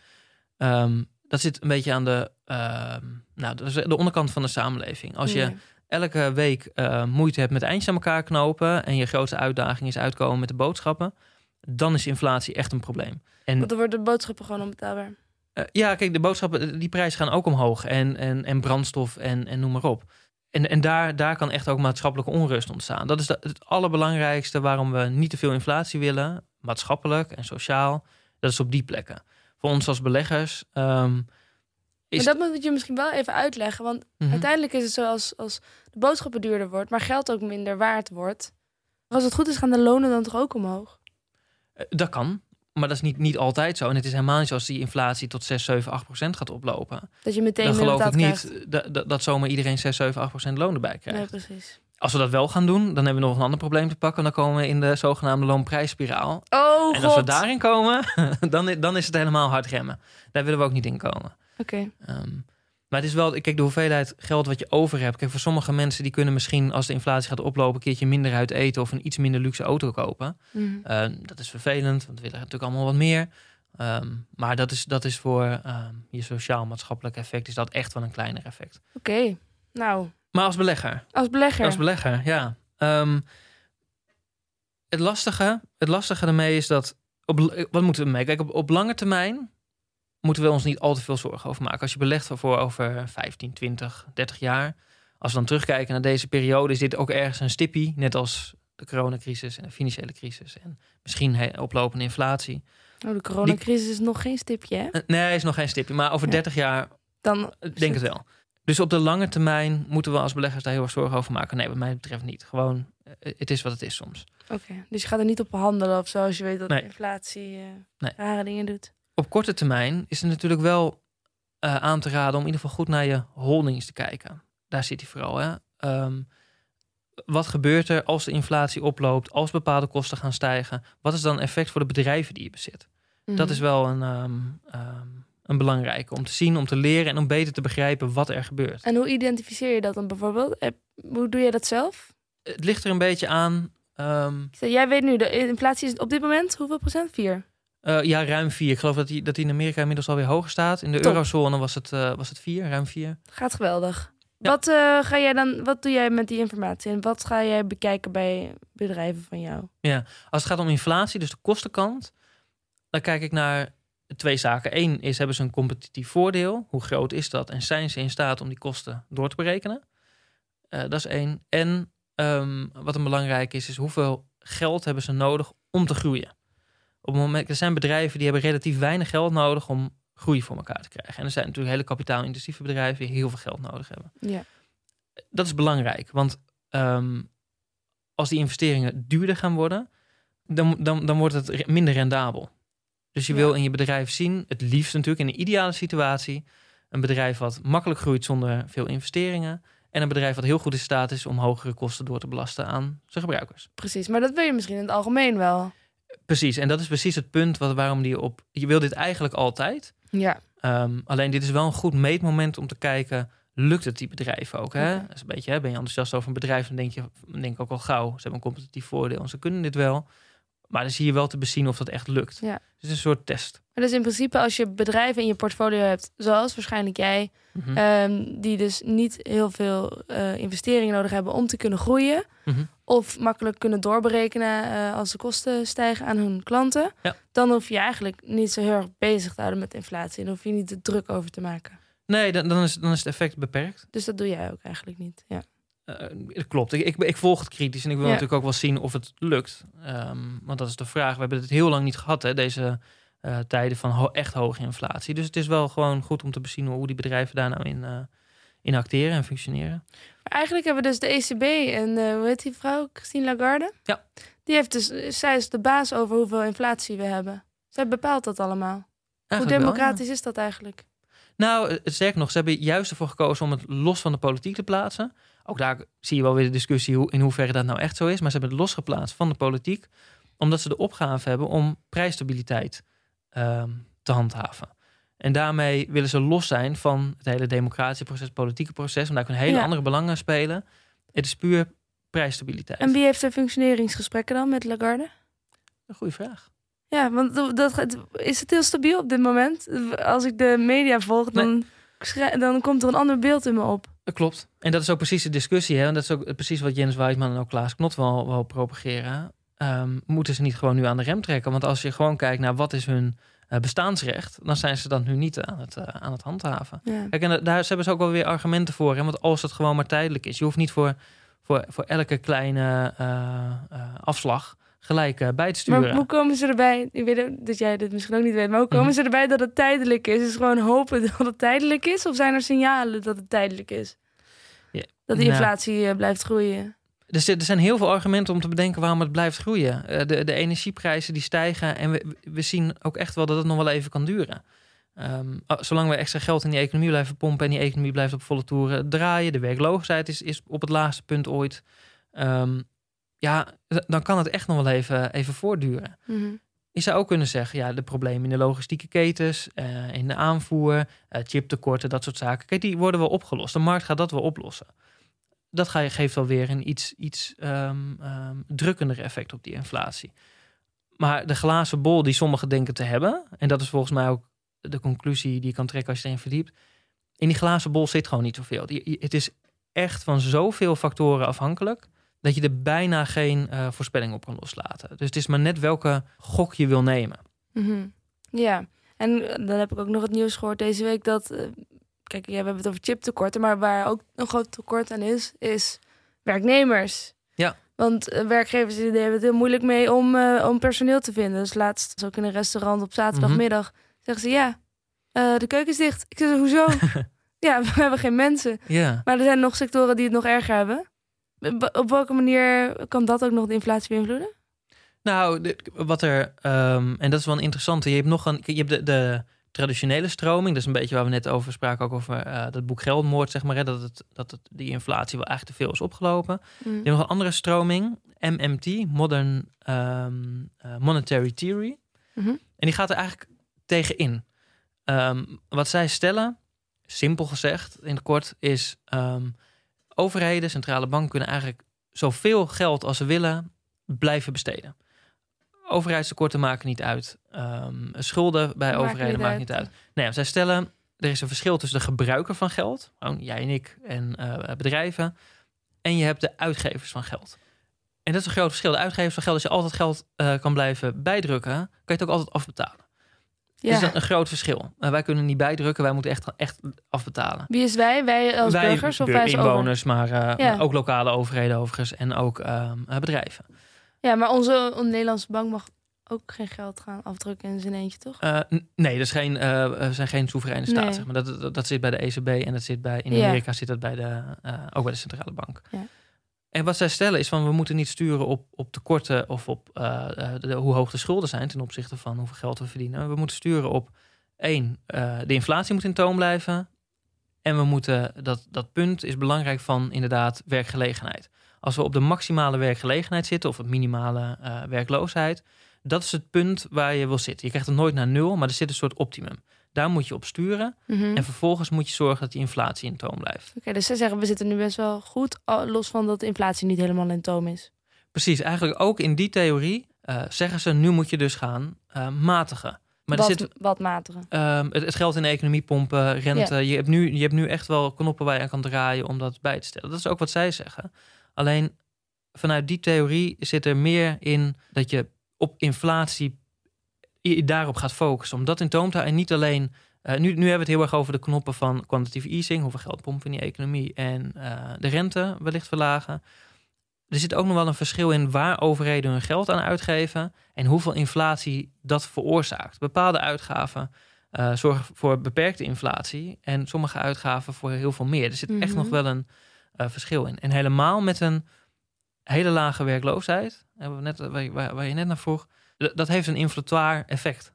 ehm, dat zit een beetje aan de, ehm, nou, de onderkant van de samenleving. Als je elke week uh, moeite hebt met eindjes aan elkaar knopen en je grootste uitdaging is uitkomen met de boodschappen, dan is inflatie echt een probleem. En, Want dan worden de boodschappen gewoon onbetaalbaar. Uh, ja, kijk, de boodschappen, die prijzen gaan ook omhoog. En, en, en brandstof en, en noem maar op. En, en daar, daar kan echt ook maatschappelijke onrust ontstaan. Dat is het allerbelangrijkste waarom we niet te veel inflatie willen, maatschappelijk en sociaal. Dat is op die plekken. Voor ons als beleggers. Um, is maar dat moet je misschien wel even uitleggen. Want mhm. uiteindelijk is het zo als, als de boodschappen duurder wordt, maar geld ook minder waard wordt. Als het goed is, gaan de lonen dan toch ook omhoog? Eh, dat kan. Maar dat is niet, niet altijd zo. En het is helemaal niet zo als die inflatie tot 6, 7, 8 procent gaat oplopen. Dat je meteen Dan geloof ik niet dat, dat, dat zomaar iedereen 6, 7, 8 procent loon erbij krijgt. Nee, precies. Als we dat wel gaan doen, dan hebben we nog een ander probleem te pakken. Dan komen we in de zogenaamde loonprijsspiraal. Oh, en als we daarin komen, (laughs) dan, dan is het helemaal hard remmen. Daar willen we ook niet in komen. Oké. Ehm, maar het is wel, kijk, de hoeveelheid geld wat je over hebt. Kijk, voor sommige mensen die kunnen misschien als de inflatie gaat oplopen, een keertje minder uit eten of een iets minder luxe auto kopen. Mm. dat is vervelend, want we willen natuurlijk allemaal wat meer. Ehm, maar dat is, dat is voor ehm, je sociaal-maatschappelijk effect, is dat echt wel een kleiner effect. Oké, nou. Maar als belegger? Als belegger. Als belegger, ja. het, lastige, het lastige ermee is dat. Op, wat moeten we mee? Kijk, op, op lange termijn moeten we ons niet al te veel zorgen over maken. Als je belegt voor over 15, 20, 30 jaar. Als we dan terugkijken naar deze periode, is dit ook ergens een stippie. Net als de coronacrisis en de financiële crisis. En misschien oplopende inflatie. Oh, de coronacrisis is nog geen stipje, hè? Eh, nee, is nog geen stipje. Maar over 30 jaar dan eh, denk het wel. Dus op de lange termijn moeten we als beleggers daar heel erg zorgen over maken. Nee, wat mij betreft niet. Gewoon, eh, het is wat het is soms. Oké, dus je gaat er niet op handelen of zo als je weet dat inflatie uh, nee. rare dingen doet op korte termijn is het natuurlijk wel uh, aan te raden om in ieder geval goed naar je holdings te kijken. Daar zit hij vooral. Hè? Um, wat gebeurt er als de inflatie oploopt, als bepaalde kosten gaan stijgen? Wat is dan effect voor de bedrijven die je bezit? Dat mhm. is wel een, um, um, een belangrijke om te zien, om te leren en om beter te begrijpen wat er gebeurt. En hoe identificeer je dat dan bijvoorbeeld? Hoe doe je dat zelf? Het ligt er een beetje aan. Jij weet nu, de inflatie is op dit moment hoeveel procent? Vier? Uh, ja, ruim vier. Ik geloof dat hij dat in Amerika inmiddels alweer hoger staat. In de eurozone was het, uh, was het vier, ruim vier. Gaat geweldig. Wat, uh, ga jij dan, wat doe jij met die informatie en wat ga jij bekijken bij bedrijven van jou? Ja, als het gaat om inflatie, dus de kostenkant, dan kijk ik naar twee zaken. Eén is, hebben ze een competitief voordeel? Hoe groot is dat? En zijn ze in staat om die kosten door te berekenen? dat is één. En um, wat een belangrijk is, is hoeveel geld hebben ze nodig om te groeien? Op het moment, er zijn bedrijven die hebben relatief weinig geld nodig om groei voor elkaar te krijgen. En er zijn natuurlijk hele kapitaalintensieve bedrijven die heel veel geld nodig hebben. Ja. Dat is belangrijk, want um, als die investeringen duurder gaan worden, dan, dan, dan wordt het minder rendabel. Dus je wil in je bedrijf zien, het liefst natuurlijk in een ideale situatie, een bedrijf wat makkelijk groeit zonder veel investeringen. En een bedrijf wat heel goed in staat is om hogere kosten door te belasten aan zijn gebruikers. Precies, maar dat wil je misschien in het algemeen wel. Precies, en dat is precies het punt wat, waarom die op. Je wil dit eigenlijk altijd. Ja. Um, alleen dit is wel een goed meetmoment om te kijken. Lukt het die bedrijven ook? Hè? Dat is een beetje, hè, ben je enthousiast over een bedrijf, dan denk je denk ook al gauw. Ze hebben een competitief voordeel en ze kunnen dit wel. Maar dan zie je wel te bezien of dat echt lukt. Ja. Dus het is een soort test. Maar dus in principe als je bedrijven in je portfolio hebt, zoals waarschijnlijk jij, mhm. ehm, die dus niet heel veel uh, investeringen nodig hebben om te kunnen groeien, mhm. Of makkelijk kunnen doorberekenen uh, als de kosten stijgen aan hun klanten, ja. dan hoef je eigenlijk niet zo heel erg bezig te houden met inflatie. Dan hoef je niet te druk over te maken. Nee, dan, dan, is, dan is het effect beperkt. Dus dat doe jij ook eigenlijk niet. Ja. Uh, klopt. Ik, ik, ik, volg het kritisch en ik wil natuurlijk ook wel zien of het lukt. Um, want dat is de vraag. We hebben het heel lang niet gehad, hè, deze uh, tijden van ho echt hoge inflatie. Dus het is wel gewoon goed om te bezien hoe die bedrijven daar nou in, in acteren en functioneren. Maar eigenlijk hebben we dus de ECB en hoe heet die vrouw? Christine Lagarde? Ja. Die heeft dus, zij is de baas over hoeveel inflatie we hebben. Zij bepaalt dat allemaal. hoe democratisch is dat eigenlijk? Nou, sterk nog, ze hebben juist ervoor gekozen om het los van de politiek te plaatsen. Ook daar zie je wel weer de discussie hoe, in hoeverre dat nou echt zo is. Maar ze hebben het losgeplaatst van de politiek, omdat ze de opgave hebben om prijsstabiliteit um, te handhaven. En daarmee willen ze los zijn van het hele democratische proces, politieke proces. Want daar kunnen hele Ja. andere belangen spelen. Het is puur prijsstabiliteit. En wie heeft de functioneringsgesprekken dan met Lagarde? Een goede vraag. Ja, want dat, is het heel stabiel op dit moment. Als ik de media volg, dan, schrij- dan komt er een ander beeld in me op. Dat klopt. En dat is ook precies de discussie. Hè? En dat is ook precies wat Jens Weidman en ook Klaas Knot wel, wel propageren. Ehm, moeten ze niet gewoon nu aan de rem trekken? Want als je gewoon kijkt naar wat is hun bestaansrecht... dan zijn ze dat nu niet aan het, eh, aan het handhaven. Ja. Kijk, en daar hebben ze ook wel weer argumenten voor. Hè? Want als het gewoon maar tijdelijk is... je hoeft niet voor, voor, voor elke kleine eh, eh, afslag gelijk eh, bij te sturen. Maar hoe komen ze erbij? Ik weet dat jij dit misschien ook niet weet, maar hoe komen Mhm. ze erbij dat het tijdelijk is? Is gewoon hopen dat het tijdelijk is? Of zijn er signalen dat het tijdelijk is? Ja, Dat de nou. inflatie eh, blijft groeien? Er, zit- er zijn heel veel argumenten om te bedenken waarom het blijft groeien. Eh, de, de energieprijzen die stijgen en we, we zien ook echt wel dat het nog wel even kan duren. Ehm, ah, zolang we extra geld in die economie blijven pompen en die economie blijft op volle toeren draaien, de werkloosheid is, is op het laagste punt ooit. Ehm, ja, dan kan het echt nog wel even, even voortduren. Mhm. Je zou ook kunnen zeggen, ja, de problemen in de logistieke ketens, eh, in de aanvoer, eh, chiptekorten, dat soort zaken. Kijk, die worden wel opgelost. De markt gaat dat wel oplossen. Dat geeft wel weer een iets, iets ehm, ehm, drukkender effect op die inflatie. Maar de glazen bol die sommigen denken te hebben, en dat is volgens mij ook de conclusie die je kan trekken als je erin verdiept. In die glazen bol zit gewoon niet zoveel. Het is echt van zoveel factoren afhankelijk dat je er bijna geen eh, voorspelling op kan loslaten. Dus het is maar net welke gok je wil nemen. Mhm. Ja, en eh, dan heb ik ook nog het nieuws gehoord deze week dat... eh, kijk, ja, we hebben het over chiptekorten, maar waar ook een groot tekort aan is, is werknemers. Ja. Want eh, werkgevers die hebben het heel moeilijk mee om, eh, om personeel te vinden. Dus laatst was ook in een restaurant op zaterdagmiddag. Zeggen ze, ja, eh, de keuken is dicht. Ik zeg, hoezo? (laughs) ja, we hebben geen mensen. Ja. Maar er zijn nog sectoren die het nog erger hebben. Op- welke manier kan dat ook nog de inflatie beïnvloeden? Nou, wat er, ehm, en dat is wel een interessante. Je hebt nog een, je hebt de, de traditionele stroming. Dat is een beetje waar we net over spraken, ook over eh, dat boek Geldmoord, zeg maar. Hè, dat, het, dat het, die inflatie wel eigenlijk te veel is opgelopen. Je hebt nog een andere stroming, MMT, Modern ehm, eh, Monetary Theory. Mhm. En die gaat er eigenlijk tegenin. Ehm, wat zij stellen, simpel gezegd, in het kort, is ehm, overheden, centrale banken kunnen eigenlijk zoveel geld als ze willen blijven besteden. Overheidstekorten maken niet uit. Ehm, schulden bij overheden niet uit. niet uit. Nee, zij stellen, er is een verschil tussen de gebruiker van geld, jij en ik en eh, bedrijven, en je hebt de uitgevers van geld. En dat is een groot verschil. De uitgevers van geld, als je altijd geld eh, kan blijven bijdrukken, kan je het ook altijd afbetalen. Ja. Dus dat is een groot verschil. Eh, wij kunnen niet bijdrukken, wij moeten echt, echt afbetalen. Wie is wij? Wij als wij, burgers of wij als over? inwoners, maar, Ja. ook lokale overheden overigens en ook ehm, eh, bedrijven. Ja, maar onze, onze Nederlandse bank mag ook geen geld gaan afdrukken in zijn eentje, toch? Eh, nee, dat is geen, eh, we zijn geen soevereine staat. Nee. Zeg maar. dat, dat, dat zit bij de ECB en dat zit bij, in Ja. Amerika zit dat bij de, eh, ook bij de centrale bank. Ja. En wat zij stellen is van we moeten niet sturen op, op tekorten of op de, hoe hoog de schulden zijn ten opzichte van hoeveel geld we verdienen. We moeten sturen op één, de inflatie moet in toom blijven. En we moeten, dat, dat punt is belangrijk van inderdaad werkgelegenheid. Als we op de maximale werkgelegenheid zitten of op minimale eh, werkloosheid, dat is het punt waar je wil zitten. Je krijgt het nooit naar nul, maar er zit een soort optimum. Daar moet je op sturen. Mhm. En vervolgens moet je zorgen dat die inflatie in toom blijft. Oké, dus ze zeggen we zitten nu best wel goed, los van dat de inflatie niet helemaal in toom is. Precies, eigenlijk ook in die theorie eh, zeggen ze, nu moet je dus gaan eh, matigen. Maar er wat, zit wat matigen. ehm, het, het geld in de economie pompen, rente. Je, hebt nu, je hebt nu echt wel knoppen waar je aan kan draaien om dat bij te stellen. Dat is ook wat zij zeggen. Alleen vanuit die theorie zit er meer in dat je op inflatie daarop gaat focussen. Om dat in toom te houden. En niet alleen. eh, nu, nu hebben we het heel erg over de knoppen van quantitative easing. Hoeveel geld pompen in die economie. En eh, de rente wellicht verlagen. Er zit ook nog wel een verschil in waar overheden hun geld aan uitgeven. En hoeveel inflatie dat veroorzaakt. Bepaalde uitgaven eh, zorgen voor beperkte inflatie. En sommige uitgaven voor heel veel meer. Er zit echt Mhm. nog wel een eh, verschil in. En helemaal met een hele lage werkloosheid. Hebben we net, waar, je- waar, waar je net naar vroeg. Dat heeft een inflatoire effect.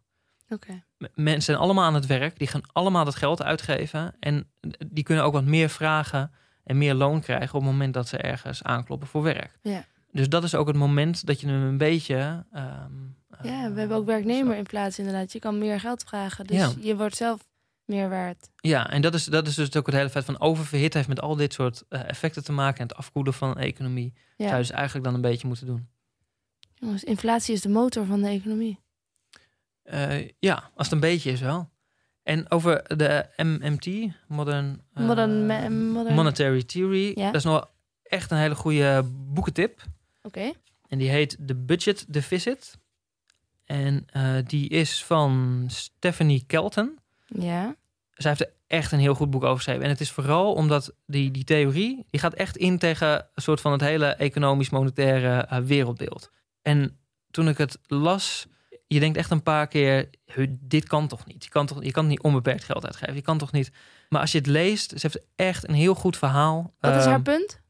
Oké. M- Mensen zijn allemaal aan het werk. Die gaan allemaal dat geld uitgeven. En die kunnen ook wat meer vragen en meer loon krijgen op het moment dat ze ergens aankloppen voor werk. Ja. Dus dat is ook het moment dat je hem een beetje. ehm, Ja, eh, we hebben ook werknemerinflatie inderdaad. Je kan meer geld vragen, dus Ja. je wordt zelf meer waard. Ja, en dat is, dat is dus ook het hele feit van oververhit heeft met al dit soort eh, effecten te maken en het afkoelen van een economie. Ja. Zou je dus eigenlijk dan een beetje moeten doen. Jongens, inflatie is de motor van de economie. Eh, ja, als het een beetje is wel. En over de MMT, Modern, eh, Modern. Monetary Theory, Ja. dat is nog echt een hele goede boekentip. Oké. En die heet The Budget Deficit. En die is van Stephanie Kelton. Ja. Zij heeft er echt een heel goed boek over geschreven. En het is vooral omdat die, die theorie... die gaat echt in tegen een soort van het hele economisch-monetaire eh, wereldbeeld. En toen ik het las... je denkt echt een paar keer... "Huh, dit kan toch niet? Je kan, toch, je kan niet onbeperkt geld uitgeven. Je kan toch niet... Maar als je het leest, ze heeft echt een heel goed verhaal. Wat is Ehm, haar punt?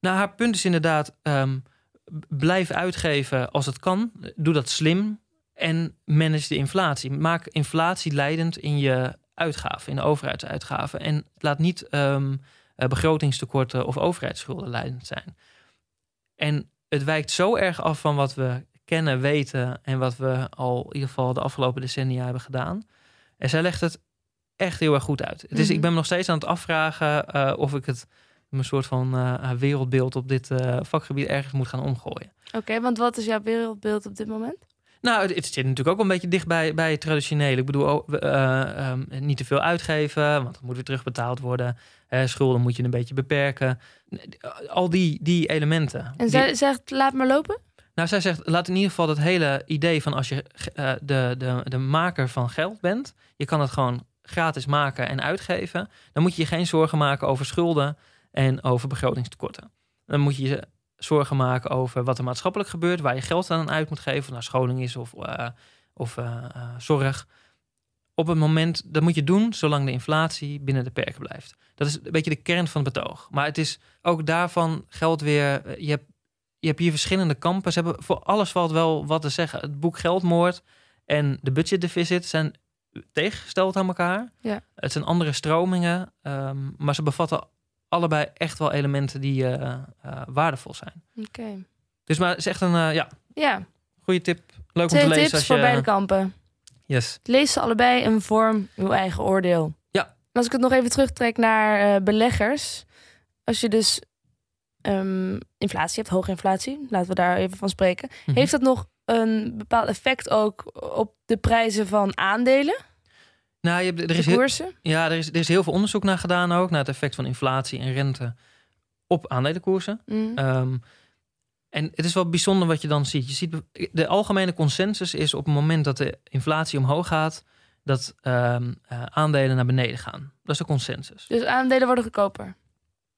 nou, haar punt is inderdaad: ehm, blijf uitgeven als het kan. Doe dat slim. En manage de inflatie. Maak inflatie leidend in je uitgaven, in de overheidsuitgaven. En laat niet ehm, eh, begrotingstekorten of overheidsschulden leidend zijn. En het wijkt zo erg af van wat we kennen, weten en wat we al in ieder geval de afgelopen decennia hebben gedaan. En zij legt het echt heel erg goed uit. Het is, Mhm. Ik ben me nog steeds aan het afvragen eh, of ik het mijn soort van eh, wereldbeeld op dit vakgebied ergens moet gaan omgooien. Oké, want wat is jouw wereldbeeld op dit moment? Nou, het, het zit natuurlijk ook wel een beetje dicht bij, bij het traditionele. Ik bedoel, oh, eh, ehm, niet te veel uitgeven, want dat moet weer terugbetaald worden. Eh, schulden moet je een beetje beperken. Al die, die elementen. En die- zij zegt, laat maar lopen? nou, zij zegt, laat in ieder geval dat hele idee van als je eh, de, de, de maker van geld bent, je kan het gewoon gratis maken en uitgeven, dan moet je je geen zorgen maken over schulden en over begrotingstekorten. Dan moet je je zorgen maken over wat er maatschappelijk gebeurt, waar je geld aan uit moet geven, of naar scholing is of, eh, of eh, eh, zorg. Op het moment, dat moet je doen zolang de inflatie binnen de perken blijft. Dat is een beetje de kern van het betoog. Maar het is ook daarvan geldt weer, je hebt je hebt hier verschillende kampen. Ze hebben voor alles valt wel wat te zeggen. Het boek Geldmoord en de Budget Deficit zijn tegengesteld aan elkaar. Ja. Het zijn andere stromingen, ehm, maar ze bevatten allebei echt wel elementen die eh, eh, waardevol zijn. Oké. Dus maar het is echt een eh, ja, Ja, goede tip. Leuk om te lezen. tips als voor je, beide kampen. Yes. Lees ze allebei en vorm uw eigen oordeel. Ja. En Als ik het nog even terugtrek naar beleggers. Als je dus ehm, inflatie hebt, hoge inflatie, laten we daar even van spreken. Mhm. Heeft dat nog een bepaald effect ook op de prijzen van aandelen, Nou, je er de is heel, ja, er is, er is heel veel onderzoek naar gedaan ook, naar het effect van inflatie en rente op aandelenkoersen. Mm. Ehm, en het is wel bijzonder wat je dan ziet. Je ziet de algemene consensus is op het moment dat de inflatie omhoog gaat, dat ehm, eh, aandelen naar beneden gaan. Dat is de consensus. Dus aandelen worden goedkoper.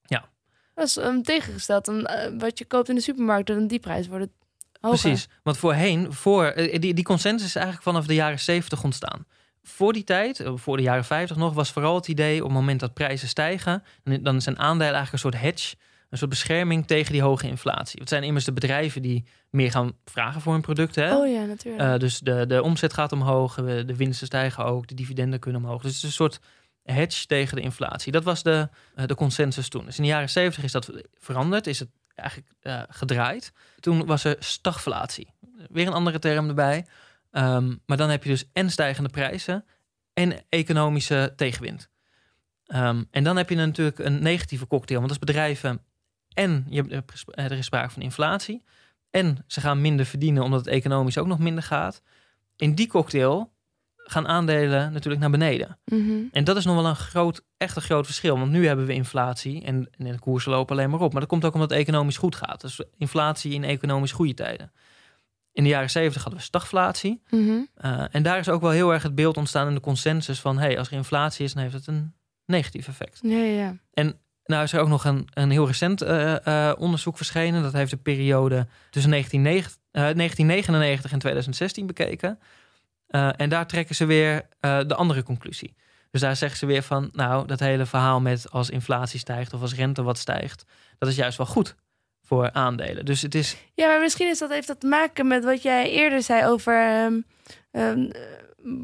Ja. Dat is um, tegengesteld dan eh, wat je koopt in de supermarkt. Dan die prijs wordt hoger. Precies. Want voorheen, voor, eh, die, die consensus is eigenlijk vanaf de jaren 70 ontstaan. Voor die tijd, eh, voor de jaren 50 nog, was vooral het idee op het moment dat prijzen stijgen, dan- zijn aandelen eigenlijk een soort hedge, een soort bescherming tegen die hoge inflatie. Het zijn immers de bedrijven die meer gaan vragen voor hun producten. Hè? Oh ja, natuurlijk. Eh, dus de, de omzet gaat omhoog, de winsten stijgen ook, de dividenden kunnen omhoog. Dus het is een soort hedge tegen de inflatie. Dat was de, eh, de consensus toen. Dus in de jaren 70 is dat veranderd, is het eigenlijk gedraaid. Toen was er stagflatie. Weer een andere term erbij. Ehm, maar dan heb je dus en stijgende prijzen en economische tegenwind. Ehm, en dan heb je natuurlijk een negatieve cocktail. Want als bedrijven en je, hebt- er is sprake van inflatie en ze gaan minder verdienen omdat het economisch ook nog minder gaat. In die cocktail gaan aandelen natuurlijk naar beneden. Mhm. En dat is nog wel een groot, echt een groot verschil. Want nu hebben we inflatie en, en de koersen lopen alleen maar op. Maar dat komt ook omdat het economisch goed gaat. Dus inflatie in economisch goede tijden. In de jaren 70 hadden we stagflatie. Mhm. Uh, en daar is ook wel heel erg het beeld ontstaan in de consensus van... hey, als er inflatie is, dan heeft het een negatief effect. Ja, ja. Nou is er ook nog een, een heel recent uh, uh, onderzoek verschenen. Dat heeft de periode tussen 1990, 1999 en 2016 bekeken. En daar trekken ze weer de andere conclusie. Dus daar zeggen ze weer van, nou, dat hele verhaal met als inflatie stijgt of als rente wat stijgt, dat is juist wel goed voor aandelen. Dus het is. Ja, maar misschien is dat, heeft dat te maken met wat jij eerder zei over um, um,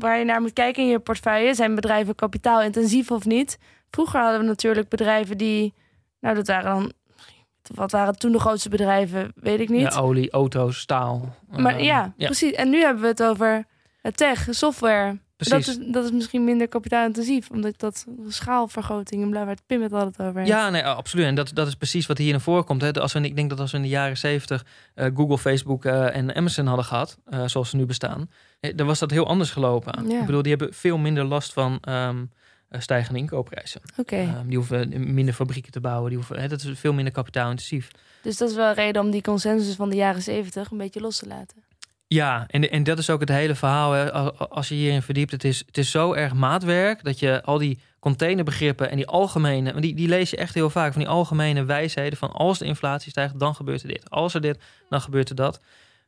waar je naar moet kijken in je portefeuille. Zijn bedrijven kapitaalintensief of niet? Vroeger hadden we natuurlijk bedrijven die, nou, dat waren dan. Wat waren toen de grootste bedrijven? Weet ik niet. Ja, olie, auto's, staal. Maar uh, ja, ja, precies. En nu hebben we het over tech, software. Precies. Dat is, dat is misschien minder kapitaalintensief, omdat dat schaalvergroting en bla, waar het Pim het altijd over heeft. Ja, nee, absoluut. En dat, dat is precies wat hier naar voren komt. Hè. Als we, ik denk dat als we in de jaren zeventig eh, Google, Facebook eh, en Amazon hadden gehad, eh, zoals ze nu bestaan, dan was dat heel anders gelopen. Ja. Ik bedoel, die hebben veel minder last van ehm, eh, stijgende inkoopprijzen. Oké, Ehm, die hoeven minder fabrieken te bouwen. Die hoeven, hè, dat is veel minder kapitaalintensief. dus dat is wel een reden om die consensus van de jaren zeventig een beetje los te laten. Ja, en, en dat is ook het hele verhaal. Hè. Als je hierin verdiept, het is, het is zo erg maatwerk dat je al die containerbegrippen en die algemene, want die, die lees je echt heel vaak van die algemene wijsheden van als de inflatie stijgt, dan gebeurt er dit. Als er dit, dan gebeurt er dat.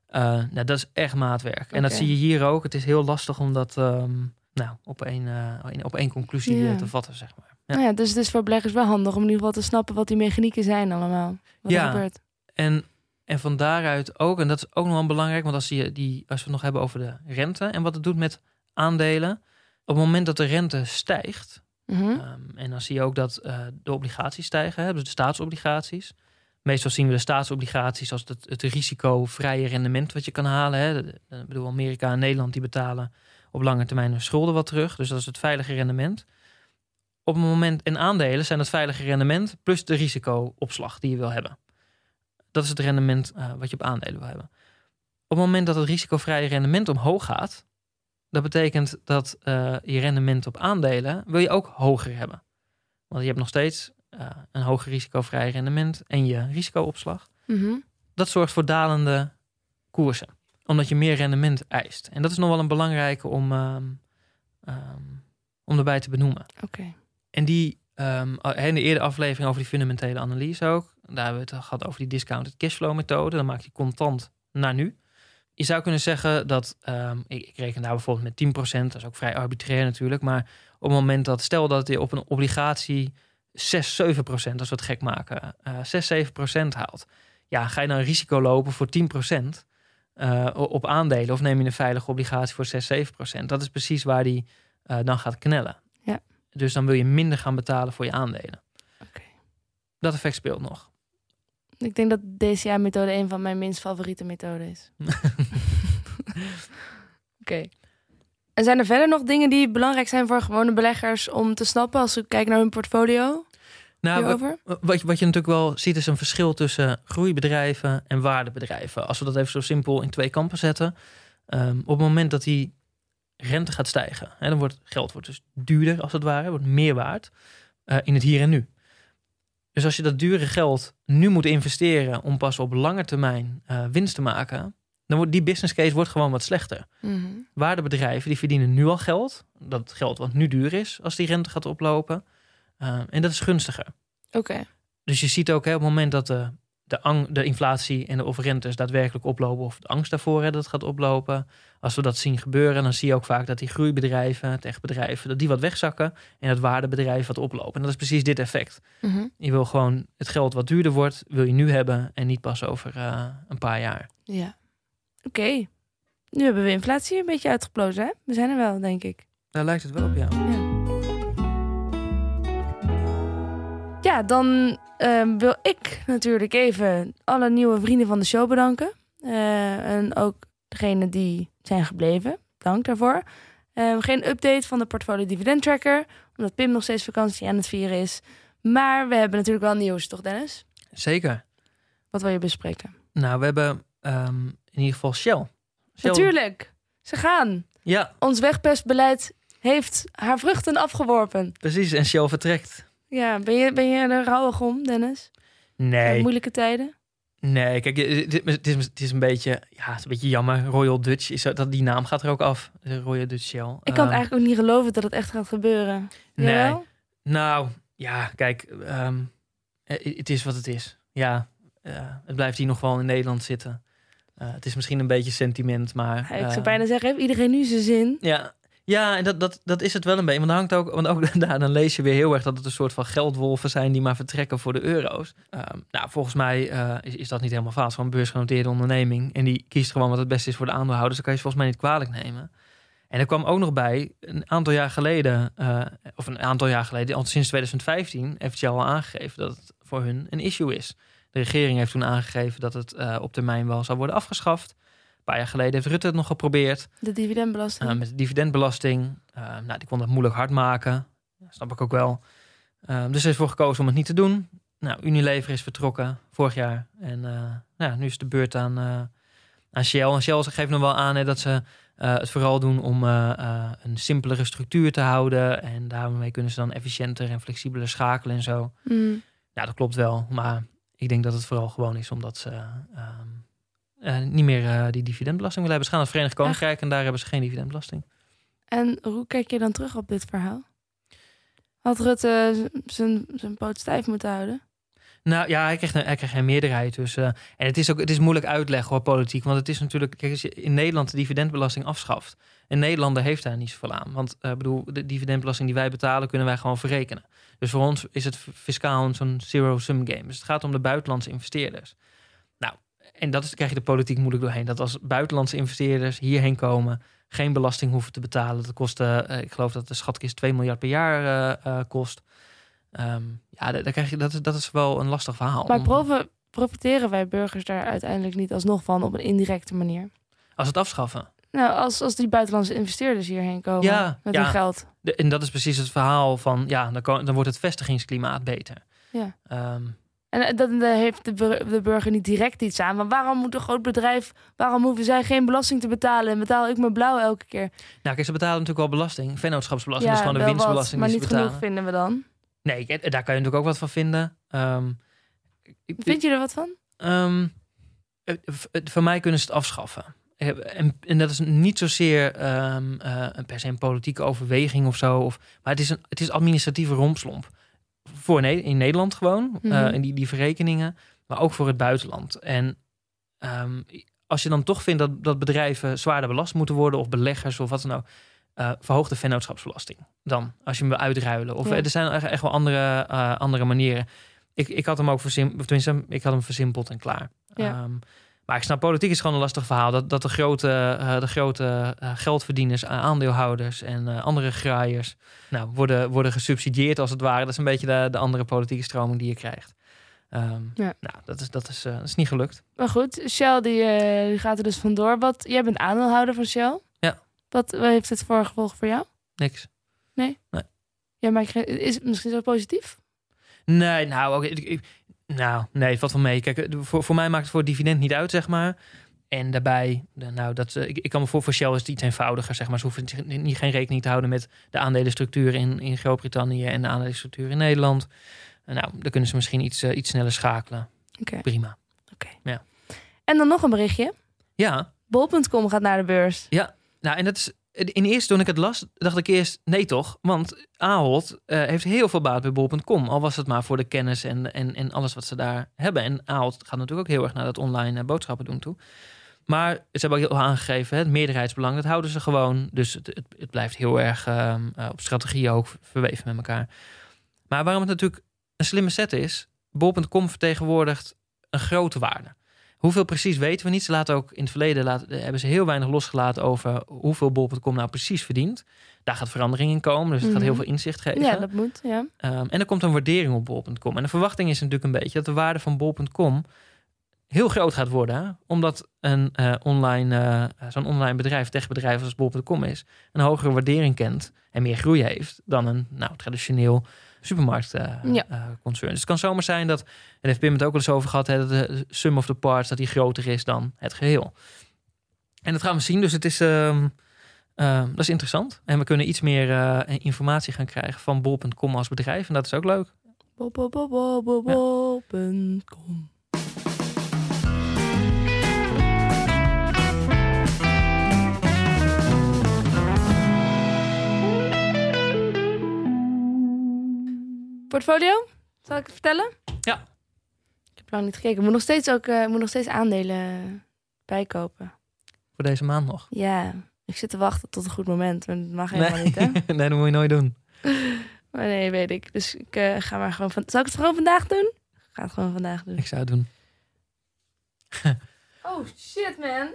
Eh, nou, dat is echt maatwerk. En dat zie je hier ook. Het is heel lastig om dat ehm, nou, op, één, eh, op één conclusie eh, te vatten, zeg maar. Ja. Nou ja, dus het is voor beleggers wel handig om in ieder geval te snappen wat die mechanieken zijn allemaal. Wat Ja. er gebeurt. En, en van daaruit ook, en dat is ook nog wel belangrijk, want als, die, als we het nog hebben over de rente en wat het doet met aandelen. Op het moment dat de rente stijgt, Mhm. ehm, en dan zie je ook dat eh, de obligaties stijgen, hè, dus de staatsobligaties. Meestal zien we de staatsobligaties als het, het risicovrije rendement wat je kan halen. Hè. Ik bedoel, Amerika en Nederland die betalen op lange termijn hun schulden wat terug. Dus dat is het veilige rendement. Op het moment, en aandelen zijn het veilige rendement plus de risicoopslag die je wil hebben. Dat is het rendement eh, wat je op aandelen wil hebben. Op het moment dat het risicovrije rendement omhoog gaat, dat betekent dat eh, je rendement op aandelen wil je ook hoger hebben. Want je hebt nog steeds eh, een hoger risicovrij rendement en je risicoopslag. Mhm. Dat zorgt voor dalende koersen, omdat je meer rendement eist. En dat is nog wel een belangrijke om, ehm, ehm, om erbij te benoemen. Oké. En die, ehm, in de eerdere aflevering over die fundamentele analyse ook, daar hebben we het gehad over die discounted cashflow methode. Dan maak je contant naar nu. Je zou kunnen zeggen dat, ehm, ik, ik reken daar bijvoorbeeld met 10%, dat is ook vrij arbitrair natuurlijk, maar op het moment dat, stel dat je op een obligatie 6, 7%, als we het gek maken, eh 6, 7% haalt. Ja, ga je dan risico lopen voor 10% eh, op aandelen of neem je een veilige obligatie voor 6, 7%? Dat is precies waar die eh, dan gaat knellen. Ja. Dus dan wil je minder gaan betalen voor je aandelen. Dat effect speelt nog. Ik denk dat DCA-methode een van mijn minst favoriete methoden is. (laughs) Oké. En zijn er verder nog dingen die belangrijk zijn voor gewone beleggers om te snappen als ze kijken naar hun portfolio Nou, hierover? wat, je- wat je natuurlijk wel ziet is een verschil tussen groeibedrijven en waardebedrijven. Als we dat even zo simpel in twee kampen zetten. Ehm, op het moment dat die rente gaat stijgen, hè, dan wordt geld wordt dus duurder als het ware, wordt meer waard eh, in het hier en nu. Dus als je dat dure geld nu moet investeren om pas op lange termijn eh, winst te maken, dan wordt die business case wordt gewoon wat slechter. Mhm. Waardebedrijven die verdienen nu al geld, dat geld wat nu duur is als die rente gaat oplopen, Eh, en dat is gunstiger. Oké. Dus je ziet ook hè, op het moment dat de, de, ang- de inflatie en de of rentes daadwerkelijk oplopen, of de angst daarvoor hè, dat het gaat oplopen. Als we dat zien gebeuren, dan zie je ook vaak dat die groeibedrijven, techbedrijven, dat die wat wegzakken en het waardebedrijf wat oplopen. En dat is precies dit effect. Mhm. Je wil gewoon het geld wat duurder wordt, wil je nu hebben en niet pas over eh, een paar jaar. Ja. Oké. Nu hebben we inflatie een beetje uitgeplozen, hè? We zijn er wel, denk ik. Daar lijkt het wel op, ja. Ja, dan ehm, wil ik natuurlijk even alle nieuwe vrienden van de show bedanken. Eh, en ook degenen die zijn gebleven. Dank daarvoor. Ehm, geen update van de portfolio dividend tracker, omdat Pim nog steeds vakantie aan het vieren is. Maar we hebben natuurlijk wel nieuws, toch Dennis? Zeker. Wat wil je bespreken? Nou, we hebben ehm, in ieder geval Shell. Shell. Natuurlijk, ze gaan. Ja, Ons wegpestbeleid heeft haar vruchten afgeworpen. precies. En Shell vertrekt. Ja, ben je, ben je er rouwig om, Dennis? Nee. Moeilijke tijden? Nee, kijk, het is, het is, het een beetje, ja, het is een beetje jammer. Royal Dutch is dat die naam gaat er ook af. Royal Dutch Shell. Ik kan Ehm, eigenlijk ook niet geloven dat het echt gaat gebeuren. Nee. Jawel? Nou, ja, kijk, ehm, eh, het is wat het is. Ja, eh, het blijft hier nog wel in Nederland zitten. Eh, het is misschien een beetje sentiment, maar. Ja, ik zou eh, bijna zeggen, heeft iedereen nu zijn zin? Ja, ja en dat, dat, dat is het wel een beetje. Want hangt ook, want ook (laughs) daar dan lees je weer heel erg dat het een soort van geldwolven zijn die maar vertrekken voor de euro's. Ehm, nou, volgens mij eh, is, is dat niet helemaal is gewoon een beursgenoteerde onderneming. En die kiest gewoon wat het beste is voor de aandeelhouders. Dan kan je volgens mij niet kwalijk nemen. En er kwam ook nog bij, een aantal jaar geleden, eh, of een aantal jaar geleden, al sinds 2015, heeft Shell al aangegeven dat het voor hun een issue is. De regering heeft toen aangegeven dat het eh, op termijn wel zou worden afgeschaft. Paar jaar geleden heeft Rutte het nog geprobeerd. De dividendbelasting. Uh, met de dividendbelasting. Uh, nou, die kon het moeilijk hard maken. Dat snap ik ook wel. Uh, dus er is voor gekozen om het niet te doen. Nou, Unilever is vertrokken vorig jaar. En nou, nu is de beurt aan, aan Shell. En Shell geeft nog wel aan hè, dat ze het vooral doen om een simpelere structuur te houden. En daarmee kunnen ze dan efficiënter en flexibeler schakelen en zo. Mm. Ja, dat klopt wel. Maar ik denk dat het vooral gewoon is omdat ze uh, niet meer uh, die dividendbelasting willen hebben. Ze gaan naar het Verenigd Koninkrijk en daar hebben ze geen dividendbelasting. En hoe kijk je dan terug op dit verhaal? Had Rutte zijn, zijn poot stijf moeten houden? Nou ja, hij krijgt geen meerderheid. Dus, uh, en het is ook het is moeilijk uitleggen hoor, politiek. Want het is natuurlijk, kijk, als je in Nederland de dividendbelasting afschaft. Een Nederlander heeft daar niet zoveel aan. Want bedoel, de dividendbelasting die wij betalen, kunnen wij gewoon verrekenen. Dus voor ons is het fiscaal zo'n zero-sum game. Dus het gaat om de buitenlandse investeerders. En dat is, krijg je de politiek moeilijk doorheen. Dat als buitenlandse investeerders hierheen komen, geen belasting hoeven te betalen. Dat kost, uh, ik geloof dat de schatkist 2 miljard per jaar uh, uh, kost. Um, ja, daar krijg je, dat, is, dat is wel een lastig verhaal. Maar prof, profiteren wij burgers daar uiteindelijk niet alsnog van op een indirecte manier? Als het afschaffen? Nou, als, als die buitenlandse investeerders hierheen komen ja, met ja. hun geld. De, en dat is precies het verhaal van, ja, dan, kan, dan wordt het vestigingsklimaat beter. Ja. Um, en dan heeft de, burger niet direct iets aan. Maar waarom moet een groot bedrijf, waarom hoeven zij geen belasting te betalen en betaal ik mijn blauw elke keer? Nou, kijk, ze betalen natuurlijk wel belasting. Vennootschapsbelasting ja, is gewoon de winstbelasting wat, maar niet genoeg vinden we dan. Nee, daar kan je natuurlijk ook wat van vinden. Um, Vind je er wat van? Um, voor mij kunnen ze het afschaffen. En, en, dat is niet zozeer um, uh, per se een politieke overweging of zo. Of, maar het is een het is administratieve rompslomp. Voor ne in Nederland gewoon. Mm -hmm. uh, en die, die verrekeningen. Maar ook voor het buitenland. En um, als je dan toch vindt dat, dat bedrijven zwaarder belast moeten worden. Of beleggers of wat dan ook. Uh, verhoog de vennootschapsbelasting dan. Als je hem wil uitruilen. Of ja. er zijn echt, echt wel andere, andere manieren. Ik, ik had hem ook versimpeld. Tenminste, ik had hem versimpeld en klaar. Ja. Um, maar ik snap, politiek is gewoon een lastig verhaal. Dat, dat de grote, uh, de grote uh, geldverdieners, aandeelhouders en uh, andere graaiers... Nou, worden, worden gesubsidieerd als het ware. Dat is een beetje de, de andere politieke stroming die je krijgt. Um, ja. Nou, dat is, dat, is, dat is niet gelukt. Maar goed, Shell die, die gaat er dus vandoor. Wat, jij bent aandeelhouder van Shell. Ja. Wat, wat heeft het voor gevolg voor jou? Niks. Nee? Nee. Ja, maar is het misschien zo positief? Nee, nou, okay, ik, nou, nee, valt wel mee. Kijk, voor, voor mij maakt het voor het dividend niet uit, zeg maar. En daarbij, nou, dat, ik, ik kan me voor, voor Shell is het iets eenvoudiger, zeg maar. Ze hoeven niet, geen rekening te houden met de aandelenstructuur in, in Groot-Brittannië en de aandelenstructuur in Nederland. Nou, dan kunnen ze misschien iets, uh, iets sneller schakelen. Okay. Prima. Oké. Ja. En dan nog een berichtje. Ja. Bol.com gaat naar de beurs. Ja, nou, en dat is in eerste toen ik het las, dacht ik eerst nee toch? Want Ahold uh, heeft heel veel baat bij bol.com. Al was het maar voor de kennis en, en, en alles wat ze daar hebben. En Ahold gaat natuurlijk ook heel erg naar dat online uh, boodschappen doen toe. Maar ze hebben ook heel aangegeven, het meerderheidsbelang, dat houden ze gewoon. Dus het, het, blijft heel erg uh, op strategie ook verweven met elkaar. Maar waarom het natuurlijk een slimme set is, bol.com vertegenwoordigt een grote waarde. Hoeveel precies weten we niet. Ze laten ook in het verleden laten, hebben ze heel weinig losgelaten over hoeveel bol.com nou precies verdient. Daar gaat verandering in komen, dus het gaat heel veel inzicht geven. Ja, dat moet. Ja. Um, en er komt een waardering op bol.com. En de verwachting is natuurlijk een beetje dat de waarde van bol.com heel groot gaat worden. Hè? Omdat een uh, online, uh, zo'n online bedrijf, techbedrijf als bol.com is, een hogere waardering kent en meer groei heeft dan een nou, traditioneel supermarktconcern. Ja. dus het kan zomaar zijn dat, en heeft Pim het ook wel eens over gehad, hè, dat de sum of the parts dat die groter is dan het geheel. En dat gaan we zien, dus het is, uh, uh, dat is interessant. En we kunnen iets meer uh, informatie gaan krijgen van bol.com als bedrijf. En dat is ook leuk. Bol.com Portfolio? Zal ik het vertellen? Ja. Ik heb lang niet gekeken. Ik moet nog steeds ook uh, moet nog steeds aandelen bijkopen. Voor deze maand nog? Ja. Ik zit te wachten tot een goed moment. Maar dat mag helemaal nee. niet, hè? (laughs) nee, dat moet je nooit doen. (laughs) Maar nee, weet ik. Dus ik uh, ga maar gewoon... Van... Zal ik het gewoon vandaag doen? Ik ga het gewoon vandaag doen. Ik zou het doen. (laughs) oh, shit, man.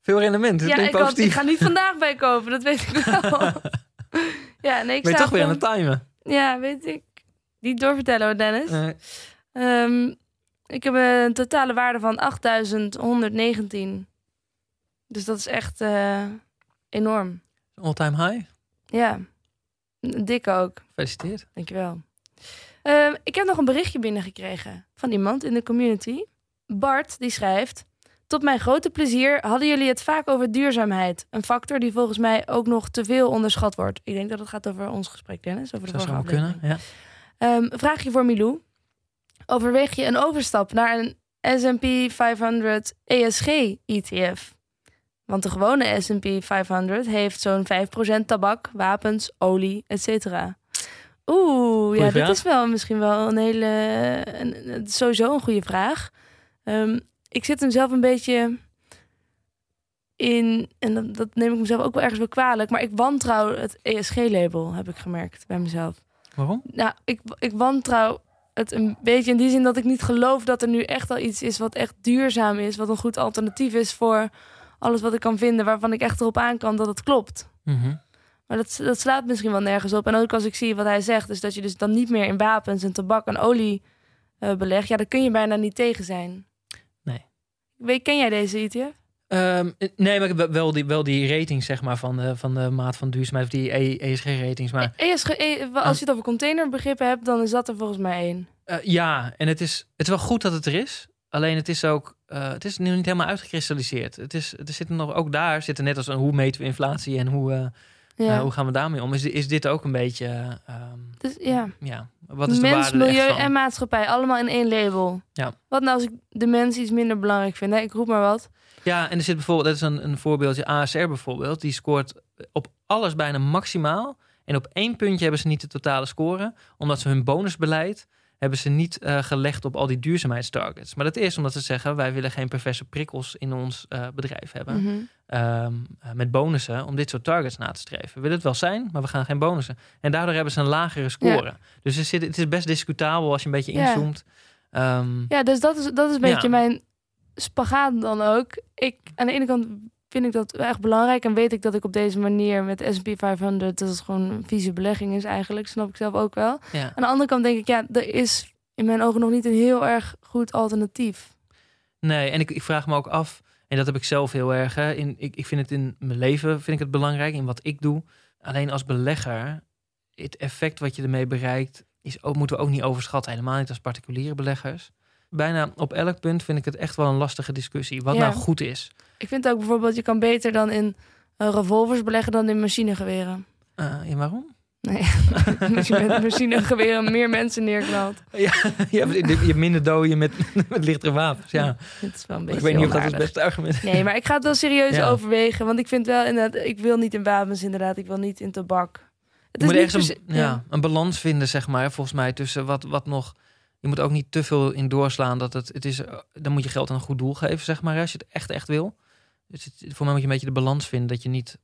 Veel rendement. Ja, ik, had, ik, ga niet vandaag bijkopen. Dat weet ik wel. ja, nee, ik ben je toch weer aan het timen? Ja, weet ik. Niet doorvertellen hoor, Dennis. Nee. Um, ik heb een totale waarde van 8.119 Dus dat is echt eh, enorm. All-time high. Ja, dik ook. Gefeliciteerd. Dankjewel. Ehm ik heb nog een berichtje binnengekregen van iemand in de community. Bart, die schrijft... Tot mijn grote plezier hadden jullie het vaak over duurzaamheid. Een factor die volgens mij ook nog te veel onderschat wordt. Ik denk dat het gaat over ons gesprek, Dennis. Over de Dat zou kunnen. aflevering. Ja. Ehm, vraagje voor Milou. Overweeg je een overstap naar een S&P 500 ESG ETF? Want de gewone S&P 500 heeft zo'n 5% tabak, wapens, olie, etc. Oeh, ja, dit vraag. is wel misschien wel een hele... Een, sowieso een goede vraag. Ehm, ik zit hem zelf een beetje in... En dat, dat neem ik mezelf ook wel ergens wel kwalijk. Maar ik wantrouw het ESG-label, heb ik gemerkt bij mezelf. Waarom? Nou, ik, ik wantrouw het een beetje in die zin dat ik niet geloof dat er nu echt al iets is wat echt duurzaam is, wat een goed alternatief is voor alles wat ik kan vinden, waarvan ik echt erop aan kan dat het klopt. Mhm. Maar dat, dat slaat misschien wel nergens op. En ook als ik zie wat hij zegt, dus dat je dus dan niet meer in wapens en tabak en olie eh belegt, ja, daar kun je bijna niet tegen zijn. Nee. Weet, ken jij deze ETF? Ehm, nee, maar wel die, wel die ratings zeg maar, van, de, van de maat van duurzaamheid, of die ESG-ratings. Maar ESG, eh, als je het over containerbegrippen hebt, dan is dat er volgens mij één. eh, ja, en het is, het is wel goed dat het er is. Alleen het is ook, eh, het is nu niet helemaal uitgekristalliseerd. Het is, er zitten nog, ook daar zitten net als een hoe meten we inflatie en hoe, eh, Ja. eh, hoe gaan we daarmee om. Is, is dit ook een beetje, eh, ehm, dus, ja. ja, wat is de mens, waarde echt milieu en maatschappij, allemaal in één label. Ja. Wat nou als ik de mens iets minder belangrijk vind? Hè? Ik roep maar wat. Ja, en er zit bijvoorbeeld, dat is een, een voorbeeldje, ASR bijvoorbeeld, die scoort op alles bijna maximaal. En op één puntje hebben ze niet de totale score, omdat ze hun bonusbeleid hebben ze niet eh, gelegd op al die duurzaamheidstargets. Maar dat is omdat ze zeggen, wij willen geen perverse prikkels in ons eh, bedrijf hebben. Mhm. ehm, eh, met bonussen om dit soort targets na te streven. We willen het wel zijn, maar we gaan geen bonussen. En daardoor hebben ze een lagere score. Dus het is best discutabel als je een beetje Ja. inzoomt. Ehm, Ja, dus dat is, dat is een beetje Ja. mijn spagaat dan ook. Ik, aan de ene kant vind ik dat echt belangrijk en weet ik dat ik op deze manier met S&P 500 dat het gewoon een vieze belegging is eigenlijk, snap ik zelf ook wel. ja. Aan de andere kant denk ik, ja, er is in mijn ogen nog niet een heel erg goed alternatief. Nee, en ik, ik vraag me ook af, en dat heb ik zelf heel erg. Hè, in, ik, ik vind het in mijn leven vind ik het belangrijk, in wat ik doe. Alleen als belegger, het effect wat je ermee bereikt, is ook, moeten we ook niet overschatten. Helemaal niet als particuliere beleggers. Bijna op elk punt vind ik het echt wel een lastige discussie. Wat Ja. nou goed is. Ik vind ook bijvoorbeeld, je kan beter dan in eh, revolvers beleggen dan in machinegeweren. Eh, waarom? Nee, (laughs) als je met machinegeweren meer mensen neerknalt. (laughs) ja, je, hebt, je minder doden met, (laughs) met lichtere wapens. Ja. Het is wel een Ik beetje weet niet of dat het beste argument is. Nee, maar ik ga het wel serieus Ja. overwegen. Want ik vind wel inderdaad, ik wil niet in wapens inderdaad. Ik wil niet in tabak. Het Je moet niet ergens per een, ja. een balans vinden, zeg maar, volgens mij, tussen wat, wat nog... Je moet ook niet te veel in doorslaan. Dat het, het is, eh, dan moet je geld aan een goed doel geven, zeg maar, als je het echt, echt wil. Dus het, voor mij moet je een beetje de balans vinden, dat je niet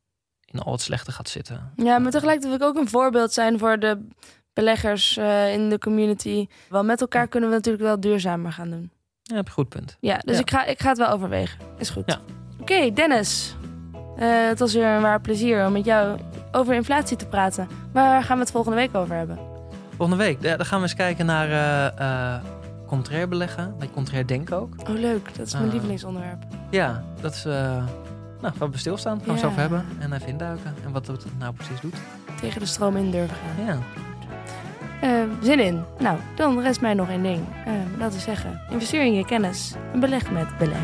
in al het slechte gaat zitten. Ja, maar tegelijkertijd wil ik ook een voorbeeld zijn voor de beleggers eh, in de community. Want met elkaar kunnen we natuurlijk wel duurzamer gaan doen. Ja, heb je goed punt. Ja, dus Ja. Ik, ga, ik ga het wel overwegen. Is goed. Ja. Oké, Dennis. Eh, het was weer een waar plezier om met jou over inflatie te praten. Waar gaan we het volgende week over hebben? Volgende week, ja, dan gaan we eens kijken naar eh eh contrair beleggen. Bij contrair denken ook. Oh, leuk. Dat is mijn Ah. lievelingsonderwerp. Ja, dat is... eh nou, waar we stilstaan, gaan we het over hebben. En even induiken. En wat het nou precies doet. Tegen de stroom in durven gaan. Ja. Eh, zin in. Nou, dan rest mij nog één ding. Eh, dat is zeggen, investeer in je kennis en beleg met beleid.